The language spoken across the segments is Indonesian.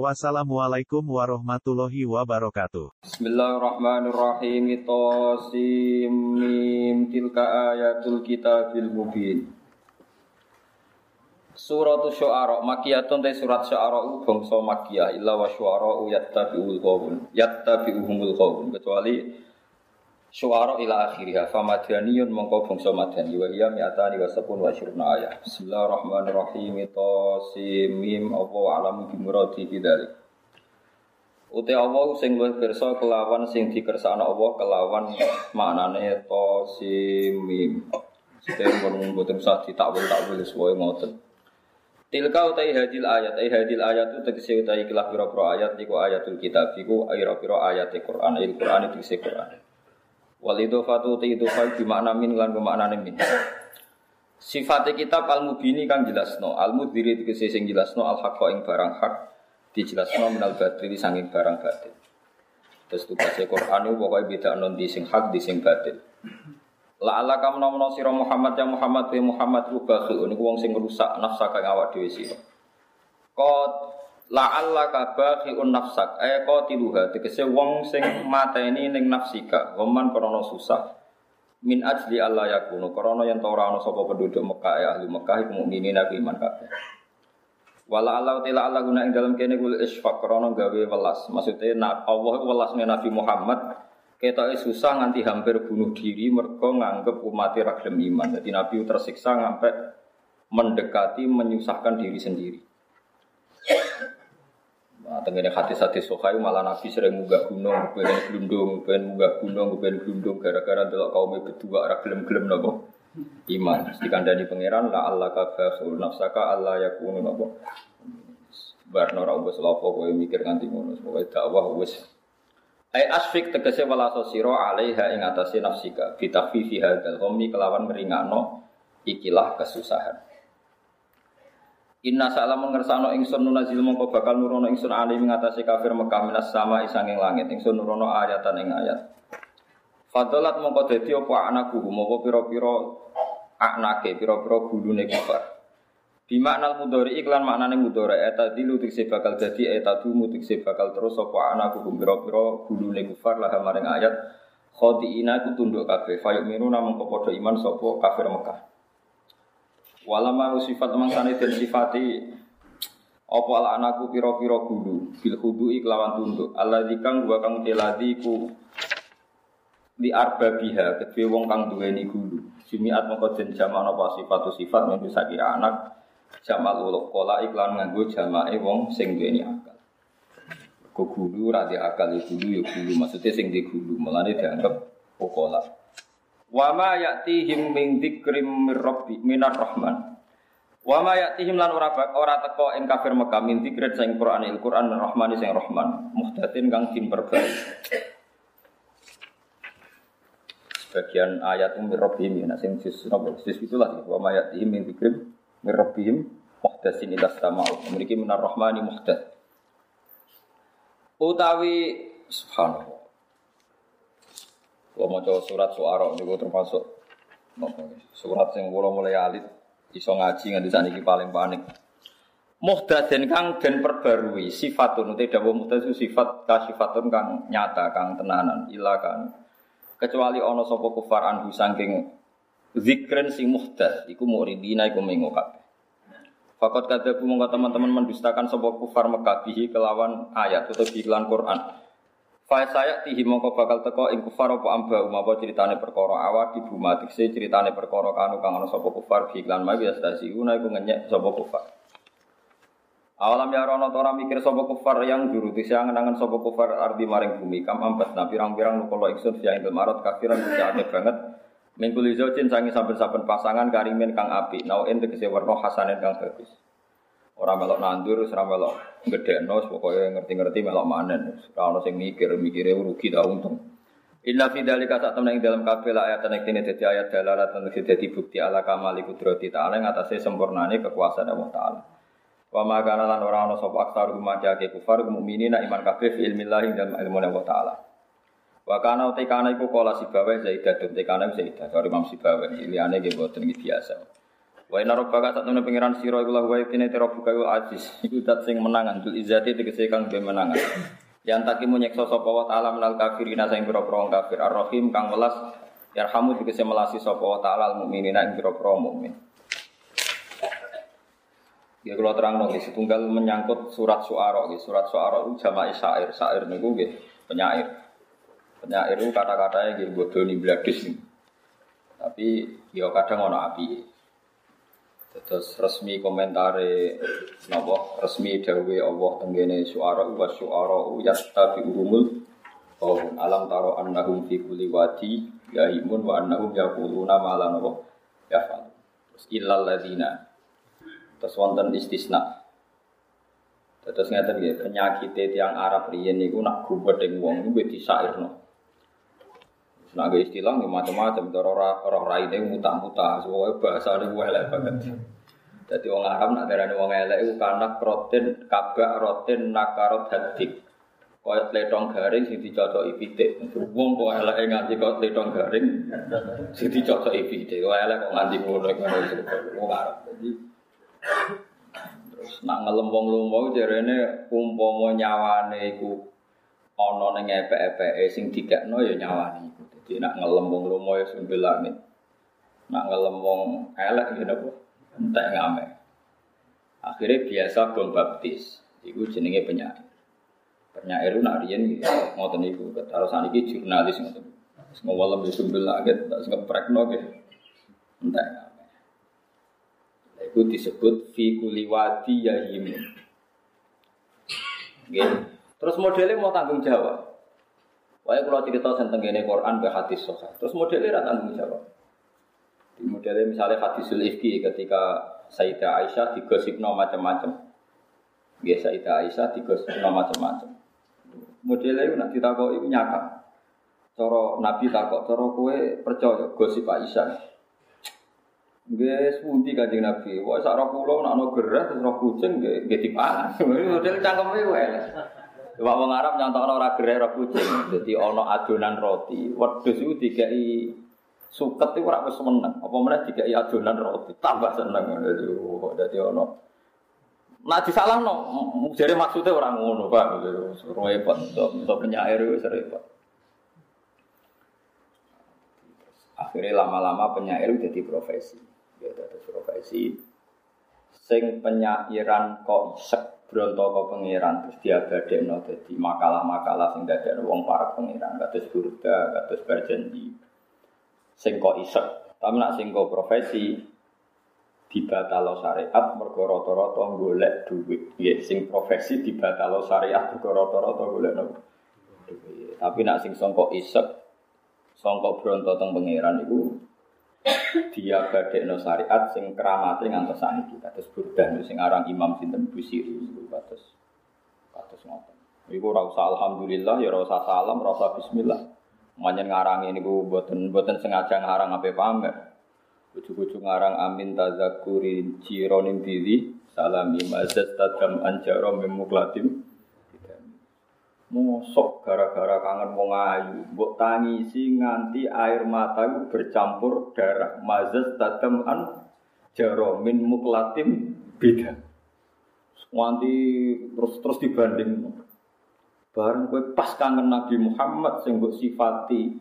Wassalamualaikum warahmatullahi wabarakatuh. Bismillahirrahmanirrahim. Tosim mim tilka ayatul kitabil mubin. Surat Syu'ara makiyatun te surat Syu'ara bangsa makiyah illa wa syu'ara yattabi'ul qawmun yattabi'uhumul qawmun kecuali Syuara ila akhiriha famadaniyun mongko bangsa madani wa hiya mi'atani wa sabun wa syurna ayat. Bismillahirrahmanirrahim. Tasim mim apa alam bi muradi bidzalik Uti Allah sing luwih pirsa kelawan sing dikersakno Allah kelawan maknane Tasim mim. Sing pun mboten usah ditakwil takwil sesuai ngoten. Tilka utai hadil ayat, ay hadil ayat itu tegese utai kilah pira-pira ayat iku ayatul kitab iku ayat-pira ayat Quran, ayat Quran tegese Quran. Wal idhofatu ti idhofah di makna min lan bermakna min. Sifat kitab al mubini kang jelasno, al mudhiri tegese sing jelasno al haqqa ing barang hak dijelasno minal batili sanging barang batil. Terus tugasnya Quran itu pokoknya beda non di sing hak di sing batil. La ala kam nomono sira Muhammad ya Muhammad ya Muhammad ku bakhil niku wong sing rusak nafsa kang awak dhewe sira. Qad La'alla ka bakhi'un nafsak. Ay qatiluha. Tegese wong sing mateni ning nafsika. Waman krana susah. Min ajli Allah yakunu. Krana yen ora ana sapa penduduk Mekah ya ahli Mekah iku mukminin aku iman kabeh. Wala Allah tila Allah guna ing dalam kene kul isfaq. Krana gawe welas. Maksudnya nak Allah welas Nabi Muhammad ketoke susah nganti hampir bunuh diri mergo nganggep umat ra iman. Jadi Nabi tersiksa sampai mendekati menyusahkan diri sendiri Nah, hati-hati sokai malah Nabi sering munggah gunung, pengen gelundung, pengen munggah gunung, pengen gelundung gara-gara delok kaum berdua arah gelem-gelem nopo iman. Dikandani pangeran la Allah kafa nafsaka Allah yakunu nopo. Barno ra wis lapo kowe mikir nganti ngono, pokoke dakwah wis Ai asfik tegese wala sosiro alaiha ing atase nafsika fi takhfifi hadzal ghammi kelawan ngringano ikilah kesusahan. Inna salam mengersano ingsun nunazil mongko bakal nurono ingsun ali mengatasi kafir Mekah minas sama isanging langit ingsun nurono ayatan ing ayat. Fadolat mongko dadi apa anakku mongko pira-pira anake pira-pira gulune kufar. Di makna mudhari iklan maknane mudhari eta dilu tikse bakal dadi eta dumu tikse bakal terus apa anakku pira-pira gulune kufar lah maring ayat khodiina ku tunduk kabeh fayuk miruna mongko padha iman sapa kafir Mekah. Walama sifat mangsane den sifati apa ala anakku pira-pira gulu bil hudu iklawan tunduk. Allah kang gua kang teladi ku di arba biha kedue wong kang duweni gulu jumiat mongko den jamak apa sifat sifat yang bisa anak jamak uluk kola iklan nganggo jamake wong sing duweni akal. Ku gulu ra akal ya gulu ya gulu maksudnya sing di gulu melane dianggap pokola Wa ma ya'tihim min dzikrim mir rabbi minar rahman. Wa ma ya'tihim lan ora ora teko ing kafir Mekah min dzikrin sing Qur'an il Qur'an rahmani sing rahman. Muhdatin kang din perbaiki. Sebagian ayat umir rabbihim ya sing sis napa sis itulah wa ma ya'tihim min dzikrim mir rabbihim muhdasin ila sama'u. Memiliki minar rahmani muhdats. Utawi subhanallah kalau mau coba surat suara juga termasuk surat yang mulai mulai alit iso ngaji nggak sana paling panik. Muhdaden kang dan perbarui sifatun uti dawa muhdad sifat kasifatun kang nyata kang tenanan ila kan kecuali ono sopo kufar anhu saking zikren sing muhdad iku muridina iku mengo. Fakot kadabu mongko teman-teman mendustakan sopo kufar Mekah kelawan ayat atau iklan Quran. Fa saya tihi mongko bakal teko ing kufar apa amba apa ceritane perkara awak ibu mati se ceritane perkara kanu kang ana sapa kufar fi iklan ma biasa una iku ngenyek sapa kufar. Awalam ya rono tora mikir sapa kufar yang juru tisa ngenangan sapa kufar ardi maring bumi kam ambat na pirang-pirang nukolo iksun fi ing marot kafiran ade banget Mingkul izojin sangi saben-saben pasangan karimin kang api nauin tegese warna hasanin kang bagus. Orang melok nandur, orang melok gede nos, pokoknya ngerti-ngerti melok manen. Kalau sing mikir, mikirnya rugi tau untung. Inna fi dzalika sak temen ing dalam kabeh ayat nek dene dadi ayat dalalatan dadi bukti ala kamali kudrati ta'ala ing atase sempurnane kekuasaan Allah taala. Wa ma kana lan ora ana sapa aksar rumajake kufar mukminina iman kabeh fi ilmillah ing dalam ilmu Allah taala. Wa kana uti kana iku kala sibawa zaidah uti kana zaidah karo Imam Sibawa liyane nggih boten biasa. Wa inna rabbaka sak temen pangeran sira iku lahu wa tine rabbuka aziz. Iku dat sing menangan dul izzati tegese kang menangan. Yang takimu nyekso sapa wa ta'ala minal kafirina sing pira-pira kafir ar-rahim kang welas yarhamu dikese melasi sapa wa ta'ala al-mukminina ing pira-pira mukmin. Ya kalau terang dong, setunggal menyangkut surat suara, surat suara itu jama'i syair, syair niku nggih penyair. Penyair itu kata-katanya nggih bodoni bladis nih. Tapi ya kadang ono api. Terus resmi komentare napa? Resmi dawuhe Allah tenggene suara wa suara yastabi urumul. Oh alam taro annahum fi kulli wadi yahimun wa annahum yaquluna ma la napa? Ya terus illal ladina. Terus wonten istisna. Terus ngeten nggih penyakit tiang Arab riyen niku nak gubet ing wong niku disairno Nah, istilah macam-macam, cara orang raine muta-muta, semua bahasa ini elek banget. Jadi orang Arab nak darani wong elek karena rotin kabak rotin nakarot hadik. Kaya letong garing sing dicocoki pitik. Wong kok elek nganti kok letong garing sing dicocoki pitik. Kok elek kok nganti ngono wong Arab. Terus nak ngelem wong lumba jarene umpama nyawane iku ana ning epek-epeke sing dikekno ya nyawane iku. Jadi nak ngelem wong lomo ya sing langit. Nak ngelem wong elek ya napa? Entek ngamek. Akhirnya biasa bom baptis. Iku jenenge penyair. Penyair nak riyen ngoten iku karo saniki jurnalis ngoten. Ngowalem ya sumber langit tak ngeprekno ge. Entek ngamek. Iku disebut fi kuliwati yahimun. Terus modelnya mau tanggung jawab. Wah, kalau cerita tentang ini Quran be hadis soha. Terus modelnya rata tanggung jawab. Modelnya misalnya hadisul ifki ketika Sayyidah Aisyah digosipno macam-macam. Ya Sayyidah Aisyah digosipno macam-macam. Modelnya itu nanti takut itu nyakap. Coro Nabi takut, coro kue percaya gosip Aisyah. Nggih sepundi Kanjeng Nabi. Wah sak roh kula nak ono gerah terus roh kucing nggih dipangan. Model cangkeme wae. Coba wong Arab nyontokno ora gereh ora kucing. Dadi ana adonan roti. Wedhus iku dikai suket iku ora wis meneng. Apa meneh dikai adonan roti. Tambah seneng. Dadi oh, dadi ana Nah disalahno, jare maksudnya orang ngono, Pak. Repot, untuk penyair itu repot. Akhirnya lama-lama penyair jadi profesi. Ya, jadi profesi. Sing penyairan kok isek Bronto ke pangeran terus no jadi makalah-makalah sing dadekno wong para pangeran kados burda kados berjanji sing kok isek tapi nak sing kok profesi dibatalo syariat mergo rata-rata golek duit. Ya sing profesi dibatalo syariat mergo rata-rata golek no tapi nak sing songkok isek songkok bronto teng pangeran iku dia no syariat sing keramate ngantos saniki kados burdan sing aran Imam sinten Busiri kados kados ngoten. Iku ora usah alhamdulillah ya ora usah salam, ora bismillah. Manjen ngarang ini ku boten boten sengaja ngarang ape pamer. Ujuk-ujuk ngarang amin tazakuri cironim diri salami mazat tadam anjaro memuklatim Mosok gara-gara kangen wong ayu, mbok tangisi nganti air mata bercampur darah. Mazas tadam an jaromin muklatim beda. Nganti terus terus dibanding. Bareng kowe pas kangen Nabi Muhammad sing mbok sifati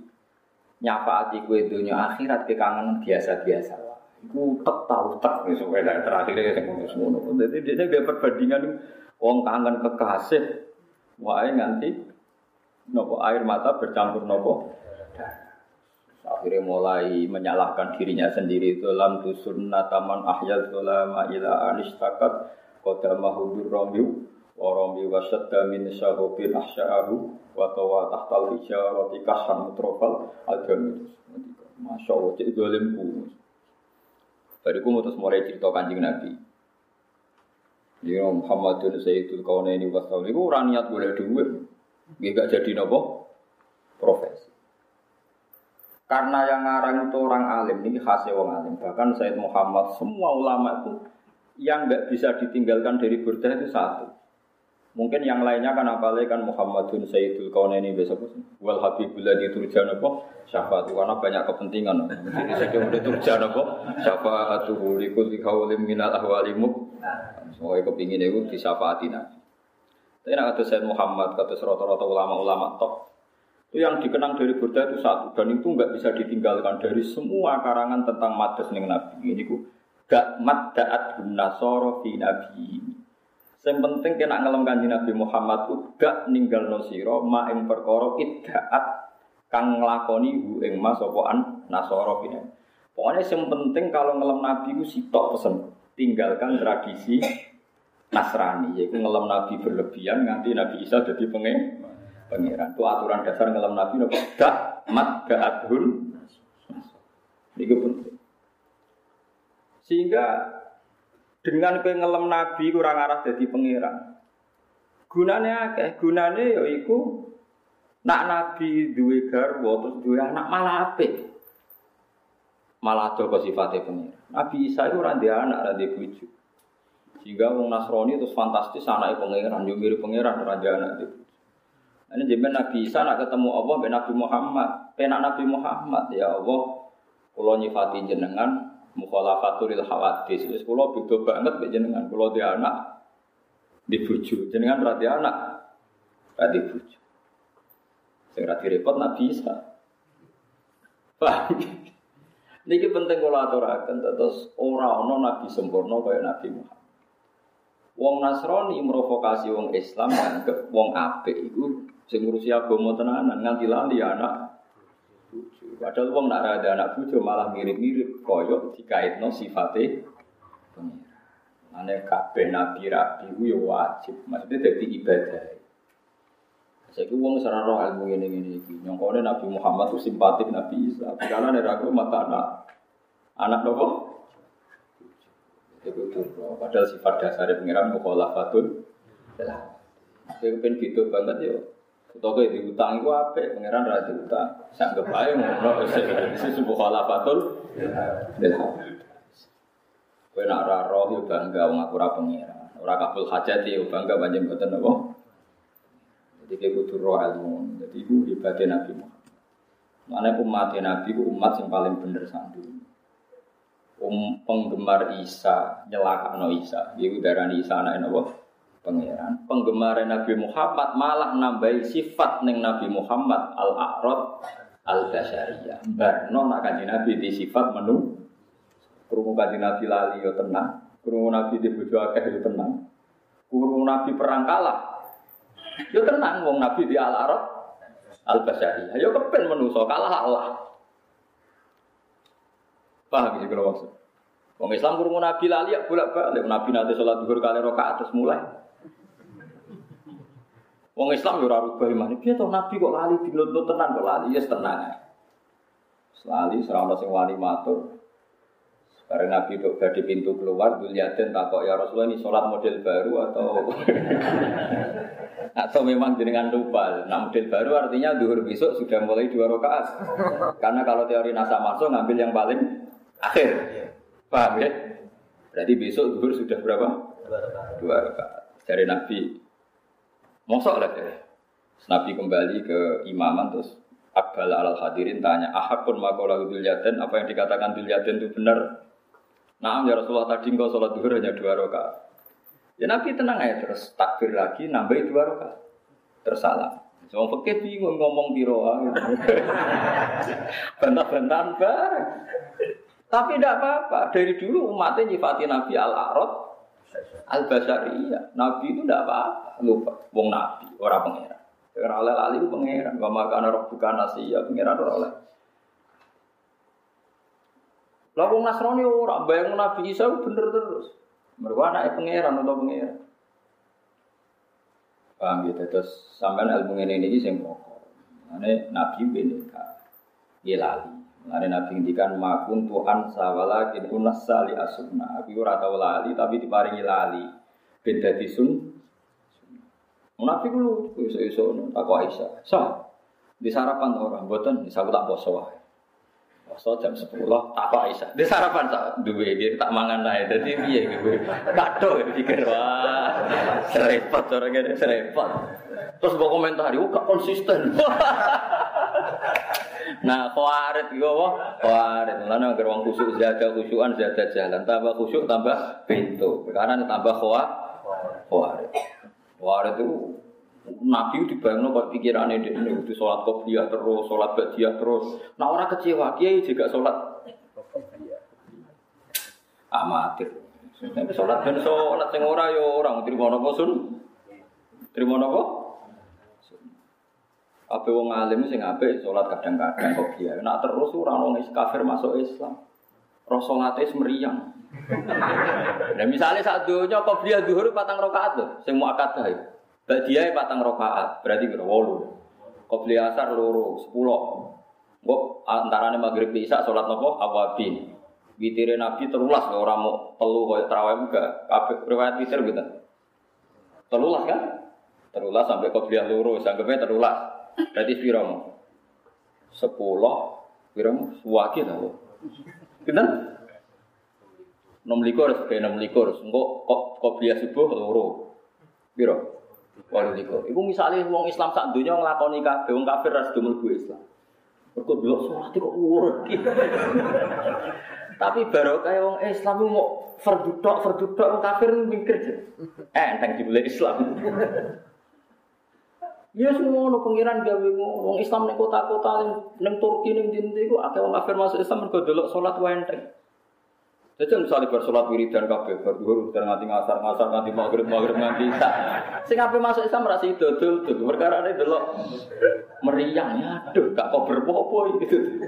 nyafaati kowe dunia akhirat ke kangen biasa-biasa Iku tek tau tek wis terakhir sing ngono. Dadi dia perbandingan wong kangen kekasih Wae nganti nopo air mata bercampur nopo? Akhirnya mulai menyalahkan dirinya sendiri. Dalam tusun nataman ahyal sulama ila anistakat kota mahudur romiu waromi wasadda min syahubin ahsya'ahu wa tawa tahtal isyarati kasan mutrofal agamitus Masya Allah, cik dolimku. Bariku mutus mulai cerita kanjeng Nabi Ya Muhammadun Sayyidul Kaunaini wa Itu orang niat boleh duit. Gak jadi nopo profesi. Karena yang ngarang itu orang alim, ini khasnya orang alim. Bahkan Sayyid Muhammad, semua ulama itu yang nggak bisa ditinggalkan dari burdah itu satu. Mungkin yang lainnya kan apalagi kan Muhammadun Sayyidul Kaunaini besok wal habibul ladzi turjan apa syafaat karena banyak kepentingan. Jadi saya kira turjan apa syafaatuhu likul kaulim minal ahwalimu. Semoga kepingin itu disyafaati Nabi. Tapi nak kata Sayyid Muhammad, kata rata-rata ulama-ulama top, itu yang dikenang dari Burda itu satu dan itu nggak bisa ditinggalkan dari semua karangan tentang ning Nabi ini ku gak maddaat nasoro fi Nabi yang penting kena ngelem kanji Nabi Muhammad gak ninggal nosiro ma ing perkara iddaat kang nglakoni hu ing mas sopoan nasoro Pokoknya yang penting kalau ngelem Nabi ku sitok pesen tinggalkan tradisi Nasrani yaitu ngelem Nabi berlebihan nganti Nabi Isa jadi pengen pangeran. Itu aturan dasar ngelam Nabi nopo dak mat adhun. Ini penting. Sehingga dengan kowe ngelam Nabi kurang arah jadi pangeran. Gunanya akeh, gunane ya iku nak Nabi duwe garwa terus duwe anak malah apik. Malah ada sifatnya pangeran. Nabi Isa itu ora anak, ora bojo. Sehingga wong Nasrani terus fantastis anaknya pangeran, yo mirip pangeran ora anak itu. Ini jadi Nabi Isa nak ketemu Allah Nabi Muhammad. Penak Nabi Muhammad ya Allah. Kulo nyifati jenengan mukhalafatul hawadis. Wis kulo beda banget mbek jenengan. Kulo dia anak di bojo. Jenengan berarti anak ra di bojo. Sing ra repot Nabi Isa. Paham? Niki penting kula aturaken terus ora ana nabi sempurna kaya Nabi Muhammad. Wong Nasrani merovokasi wong Islam nganggep wong apik iku Sing ngurusi agama tenanan nganti lali anak bojo. Padahal wong nak ada anak bojo malah mirip-mirip koyo dikaitno sifate pengira. Ane kabeh nabi rabi ku yo wajib, maksudnya dadi ibadah. Saya wong secara roh ilmu ini ini iki. Nyongkone Nabi Muhammad itu simpatik Nabi Isa. Karena nek aku mata anak anak nopo? Itu Padahal sifat dasar pengiran mukhalafatun. Lah. Saya pengen gitu banget yo. Atau kayak diutang itu apa? Pangeran ra diutang. Sanggep ae ngono wis subuh khalafatul. Kowe nak roh yo bangga wong aku ora pangeran. Ora kabul hajat yo bangga panjang boten apa. Jadi kayak kudu roh ilmu. Jadi itu hebatnya Nabi Muhammad. Mana umat Nabi itu umat yang paling bener sandu. Um, penggemar Isa nyelakakno Isa. Iku darani Isa anak apa? Pangeran. Penggemar Nabi Muhammad malah nambahi sifat neng Nabi Muhammad al a'rad al basyariyah. Barno nak kanji Nabi di sifat menu. Kurungu kanji Nabi lali yo tenang. Kurungu Nabi di bojo akeh yo tenang. Kurungu Nabi perang kalah. Yo tenang wong Nabi di al a'rad al basyariyah. Yo kepen menuso kalah Allah. Paham sih kalau maksud? Wong Islam kurungu Nabi lali ya bolak-balik. Nabi nanti sholat duhur kali rokaat terus mulai. Wong Islam yo ora rubah iman. Piye to Nabi kok lali dinuntut tenan kok lali? Ya tenang ae. Selali serana sing wani matur. Karena Nabi itu di pintu keluar, Duliaden takok ya Rasulullah ini sholat model baru atau atau memang jenengan lupa. Nah model baru artinya duhur besok sudah mulai dua rakaat. Karena kalau teori nasa masuk ngambil yang paling akhir. Paham ya? Berarti besok duhur sudah berapa? Dua rakaat. Dari Nabi Mosok lah deh. Nabi kembali ke imaman terus Akbal al hadirin tanya, ahakun makola dulyaden, apa yang dikatakan dulyaden itu benar? Nah, ya Rasulullah tadi engkau sholat duhur hanya dua rakaat. Ya Nabi tenang aja terus takbir lagi nambah dua rakaat. Tersalah. Semua fakir bingung ngomong biroa. Bantah-bantahan bareng. Tapi tidak apa-apa. Dari dulu umatnya nyifati Nabi al-Arad al-Basariyah. Nabi itu tidak apa-apa. Lupa. Wong Nabi, orang pengeran. Karena oleh lali itu pengeran. Wa bukan nasi ya pengeran orang oleh. Wong Nasrani ora bayang Nabi Isa bener terus. Mereka anaknya pangeran atau pangeran. Paham gitu terus sampai ilmu ini ini sing pokok. Ane Nabi bineka. Dia lali. Lari Nabi ngendikan makun Tuhan sawalakin unas sali asuna. Aku ora tau lali tapi diparingi lali. Beda disun. Nabi ku iso-iso tak Aisyah. Sah. Di sarapan orang, buatan, bisa tak poso wae. So jam 10 tak kok Aisyah. Di sarapan tak duwe iki tak mangan ae. Dadi piye iki? Kado pikir wah. Serepot orang ngene serepot. Terus mbok komentari, "Oh, gak konsisten." Nah, khawarit iku apa? Khawarit. Lan agar wong khusuk zaga khusyukan zaga jalan. Tambah khusyuk tambah pintu. Karena tambah khawarit. Khawarit itu Nabi itu dibayang kok pikirannya dia ini itu sholat kopiah terus, sholat badiah terus. Nah orang kecewa, kiai juga sholat amatir. Tapi sholat sholat yang orang yo orang terima nopo sun, terima nopo. Apa wong alim sing ape sholat kadang-kadang kopiah. Nak terus orang wong kafir masuk Islam. Roh sholatnya semeriang. Nah misalnya saat dunia kopiah duhur patang rokaat tuh, semua akad itu. Badiah patang rokaat, berarti kira wolu. Qobli asar loro, sepuluh. Kok antarane maghrib bisa sholat nopo awabin. Witire Nabi terulas orang mau telu koyo terawih juga. Kabeh riwayat witir gitu. Terulas kan? Terulas sampai qobliyah loro, sanggepnya terulas. Berarti piro mau? Sepuluh, piro? Suwaki tau. Pinten? Nom likur, kayak nom likur. Engko qobliyah subuh loro. Piro? Waduh niku. Iku misalnya wong Islam sak dunia nglakoni kabeh wong kafir ras dumul Islam. Mergo delok salat kok urut Tapi baru kayak wong Islam mau fardudok fardudok wong kafir mikir eh enteng dibeli Islam. Ya semua no pengiran gawe wong Islam ning kota-kota ning Turki ning ndi iku akeh wong kafir masuk Islam mergo delok salat wae enteng. Jadi misalnya bersolat wiridan kabeh, berduhur dan nganti ngasar ngasar nganti maghrib maghrib nganti isa. Sing masuk Islam merasa itu dul dul. Perkara ini dulu meriang ya, aduh gak kau berpopo gitu.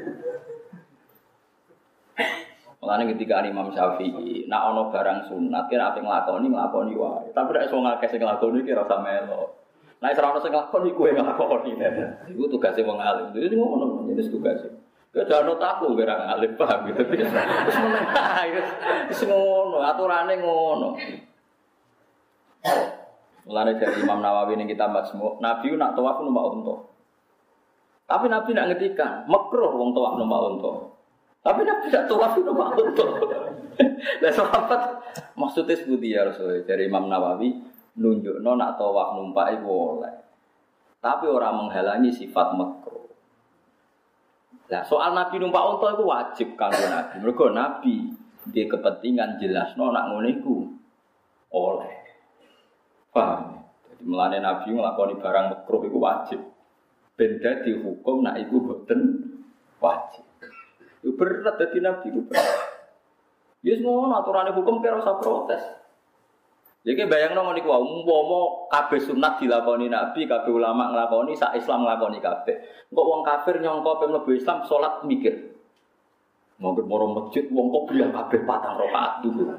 Mengenai ketika Imam Syafi'i, nak ono barang sunat, kira apa ngelakoni ngelakoni wae. Tapi tidak semua ngakeh sing ngelakoni kira sama melo. Nah, serana sing ngelakoni kue ngelakoni. Itu tugasnya wong alim. Itu ngono jenis tugasnya. Ya jangan aku kira alim paham gitu. Terus menengah, terus ngono, aturannya ngono. Mulane dari Imam Nawawi ini kita Majmu, Nabi nak tawaf numpak unta. Tapi Nabi nak ngetikan, makruh wong tawaf numpak unta. Tapi Nabi nak tawaf numpak unta. Lah sahabat maksudnya seperti ya Rasul dari Imam Nawawi nunjuk no nak tawaf numpak itu boleh. Tapi orang menghalangi sifat makruh. Nah, soal Nabi numpak unta itu wajib kanggo Nabi. Mergo Nabi dia kepentingan jelas no nak ngono oleh. Paham? Jadi melane Nabi nglakoni barang makruh itu wajib. Benda dihukum nak iku boten wajib. Itu berat dadi Nabi itu berat. Ya ngono aturane hukum kira usah protes. Jadi bayang nong niku umpama kabeh sunat dilakoni Nabi, kabeh ulama nglakoni, sak Islam nglakoni kabeh. Kok wong kafir nyongko pem mlebu Islam salat mikir. Mungkin moro masjid wong kok bilang kabeh patang rakaat dulu.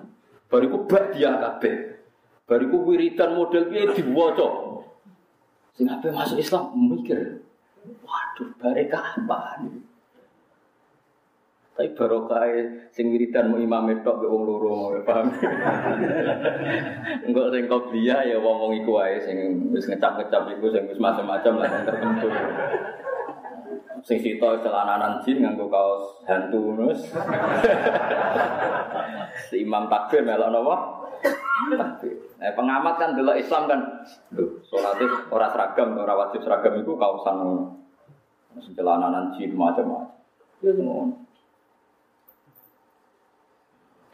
Bariku bak dia kabeh. Bariku wiridan model piye diwaca. Sing masuk Islam mikir. Waduh, bareka apa nih? Tapi barokah sing wiridan mau imam tok be wong loro paham. Enggak sing dia ya wong wong iku wae sing wis ngecap-ngecap iku sing wis macam-macam lah tertentu. Sing sito celananan jin nganggo kaos hantu nus. si imam takbir melok napa? Nah, pengamat kan dulu Islam kan, lho, sholatnya orang seragam, orang wajib seragam itu kaosan celananan jin macam-macam. Ya.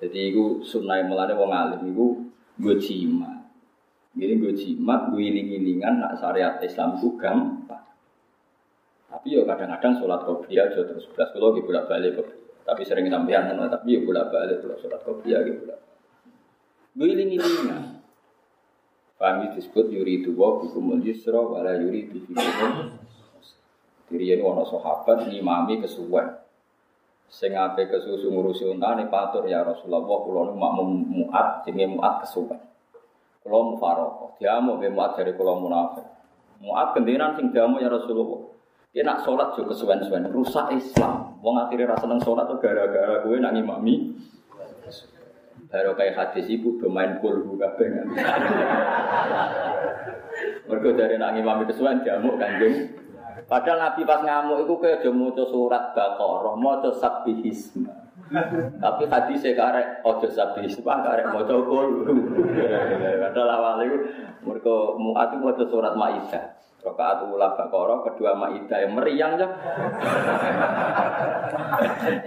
Jadi itu sunnah melane wong alim itu gue jimat. Jadi gue jimat, gue iling-ilingan nak syariat Islam itu gampang. Tapi ya kadang-kadang sholat kopiah aja terus belas kalau gue bolak balik kopiah. Tapi sering sampean tapi ya bolak balik kalau sholat kopiah gitu bolak. Gue iling-ilingan. Kami disebut yuri itu wa bikumul yusra wala yuri bikumul Diri ini wana sahabat ngimami kesuwen. Sing ape kesusu ngurusi untane patur ya Rasulullah kula nu mak muat jenenge muat kesuwen. Kula mu faroko, diamu be muat dari kula munafik. Muat kendinan sing diamu ya Rasulullah. Dia nak sholat juga kesuwen-suwen, rusak Islam. Wong akhirnya rasa seneng sholat tuh gara-gara gue nak ngimami. Baru kayak hadis ibu bermain kulhu kabeh. Mergo dari nak ngimami kesuwen jamu kanjeng Padahal Nabi pas ngamuk itu kayak aja maca surat Baqarah, maca sabbihisma. Tapi hadis saya karek ojo sabbihisma karek maca qul. Padahal awal itu mereka muat itu maca surat Maidah. Rokaat ulah Baqarah, kedua Maidah yang meriang ya.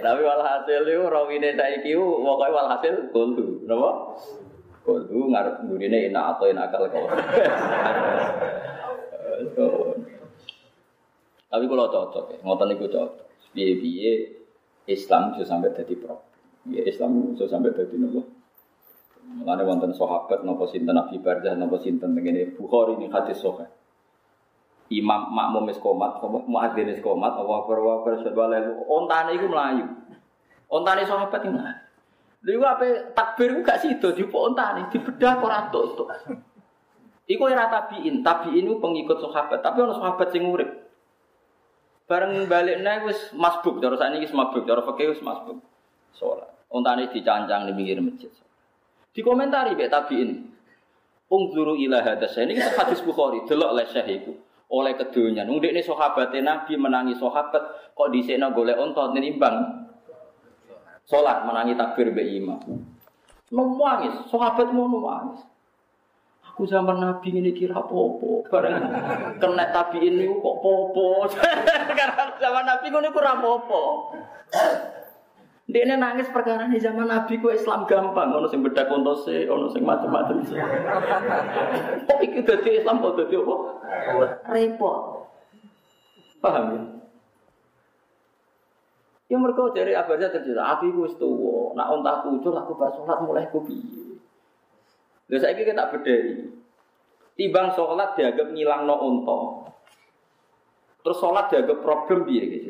Tapi walhasil itu rawine saiki pokoknya walhasil qul. Napa? Qul ngarep ngurine enak atau enak akal kau. Tapi kalau cocok ya, ngotot niku cocok. Biye-biye Islam bisa sampai jadi pro. Ya Islam bisa sampai jadi nopo. Mulane wonten sahabat nopo sinten Nabi Barzah nopo sinten ngene Bukhari ini hadis sahih. Imam makmum wis komat, muadzin wis komat, Allah akbar wa akbar syadwala ontane iku mlayu. Ontane sahabat iki mlayu. Apa takbir ku gak sido dipo ontane dibedah ora tok. Iku era tabiin, tabiin itu pengikut sahabat, tapi ono sahabat sing urip. Bareng balik nih wis masbuk, cara saat ini masbuk, cara fakih wis masbuk. Sholat. Untane dicancang di pinggir masjid. Dikomentari be tabiin. Ungzuru ila hadas. Ini kita hadis Bukhari, delok oleh syekh iku. Oleh kedunya. Nung ini sahabat Nabi menangi sahabat kok disena golek unta nimbang. Sholat menangi takbir be imam. Nangis, sahabat mau nangis. Aku zaman Nabi ini kira popo, bareng kena tapi ini kok popo. Karena zaman Nabi ini kurang popo. Dia ini nangis perkara ini zaman Nabi ku Islam gampang, ono sing beda kontose, ono sing macam-macam. Kok iki dadi Islam kok dadi apa? Repot. Paham ya? Ya mereka dari abarnya terjadi, api ku wis tuwa, nak ontah kucul aku bar mulai ku piye. Lha saiki kita bedhei. Timbang sholat dianggap ngilang no unta. Terus sholat dianggap problem piye gitu.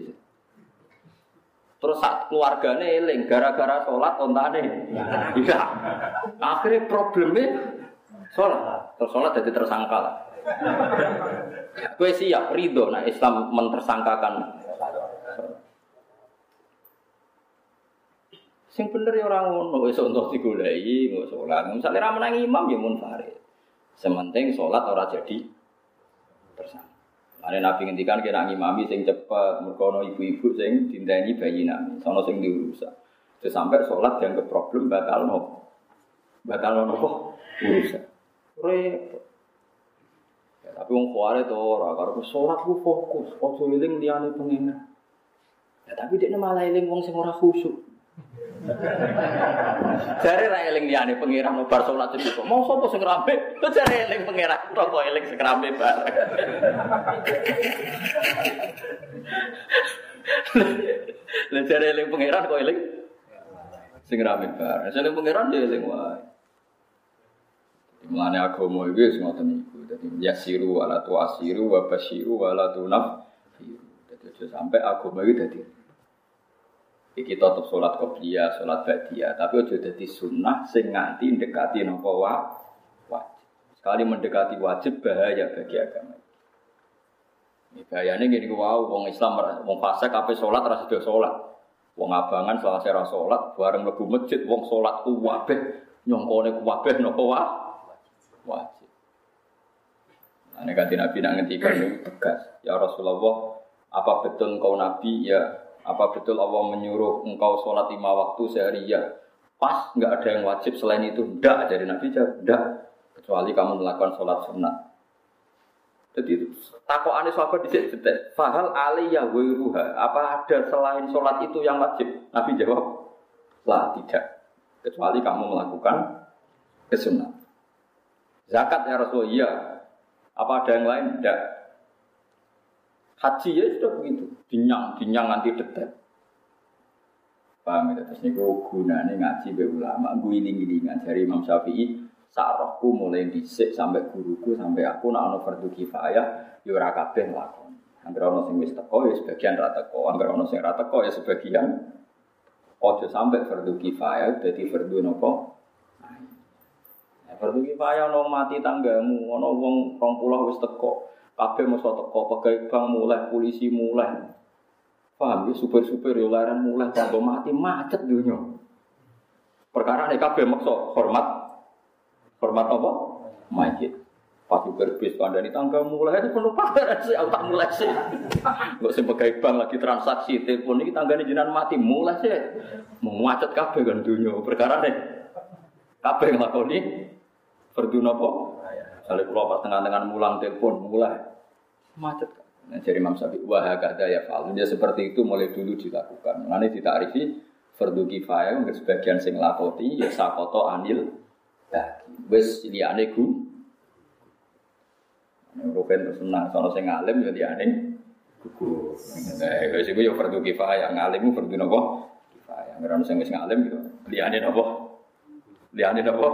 Terus saat keluarganya eling gara-gara sholat ontane. Iya. Akhirnya problemnya sholat. Terus sholat jadi tersangka lah. Kue siap ridho nah Islam mentersangkakan Sing bener ya orang ngono, wis untuk digoleki, nggak sholat. Misalnya ra menang imam ya munfarid. Sementing sholat ora jadi tersangka. Ada nabi ngendikan kena imami sing cepet, merkono ibu-ibu sing dinteni bayi nami, sono sing diurusan. Terus sampai sholat yang ke problem batal no, batal no kok urusan. Repot. Ya, tapi wong kuare to ora karo sholat ku fokus, ojo eling liyane pengen. Ya tapi dia malah eling wong sing ora khusyuk. Jare ra eling liyane pangeran bar salat itu kok. Mau sapa sing rame? Kok jare eling pangeran kok eling sing rame bareng. Lah jare eling pangeran kok eling sing rame bareng. Sing pangeran dia eling wae. Mulane agama iki wis ngoten niku. Dadi yasiru wala tuasiru wa basyiru wala tunaf. Dadi sampai agama iki dadi Iki tetap sholat qobliyah, sholat ba'diyah, tapi aja dadi sunnah sing nganti mendekati nopo wa wajib. Sekali mendekati wajib bahaya bagi agama. Ini bahayanya gini wow, wong Islam, wong fase kape sholat rasa dia sholat. Wong abangan salah saya sholat, bareng lebu masjid, wong sholat kuwabeh, nyongkone kuwabeh nopo wa wajib. Nah, ini ganti Nabi nak ngendikan tegas. Ya Rasulullah, apa betul kau Nabi? Ya apa betul Allah menyuruh engkau sholat lima waktu sehari ya? Pas nggak ada yang wajib selain itu. Tidak dari Nabi jawab, tidak. Kecuali kamu melakukan sholat sunnah. Jadi takut aneh sahabat di sini Fahal aliyah wiruha. Apa ada selain sholat itu yang wajib? Nabi jawab, lah tidak. Kecuali kamu melakukan kesunnah. Zakat ya Rasulullah, iya. Apa ada yang lain? Tidak. Haji ya sudah begitu, dinyang, dinyang nanti detek. Paham ya? Terus niku gunane ngaji be ulama, gue iling-ilingan dari Imam Syafi'i. Sarahku mulai disik sampai guruku sampai aku nak ono fardu kifayah, yo ya kabeh lakon. Angger ono sing wis teko ya sebagian ra teko, angger ono sing ra teko ya sebagian. Ojo sampai fardu kifayah dadi fardu nopo? Fardu kifayah ono mati tanggamu, ono wong 20 wis teko. Kabeh mesti teko pegawai bank mulai, polisi mulai. Paham ya, supir-supir yo laran mulai tanpa mati macet dunia. Perkara ini kabeh maksa hormat hormat apa? Majid. Pas super bis kandani tangga mulai itu penuh pagar sih, aku mulai sih. Gak sebagai bank lagi transaksi telepon ini tangga ini jinan mati mulai sih. Macet kafe kan dunia perkara nih. Kafe ngelakoni Fardu nopo? Salih pulau pas tengah-tengah mulang telepon mulai macet. Nah, jadi Imam Syafi'i wah kata ya fal. Dia seperti itu mulai dulu dilakukan. Nanti ditarifi fardu kifayah untuk sebagian sing lakoti ya sakoto anil bagi. Wes liyane ku Rukin terus senang, soalnya saya ngalim ya dia aneh gugur. Eh, wes itu ya fardu kifayah, ngalim fardu nopo kifayah. Ngerana saya ngalim gitu, liane nopo, liane nopo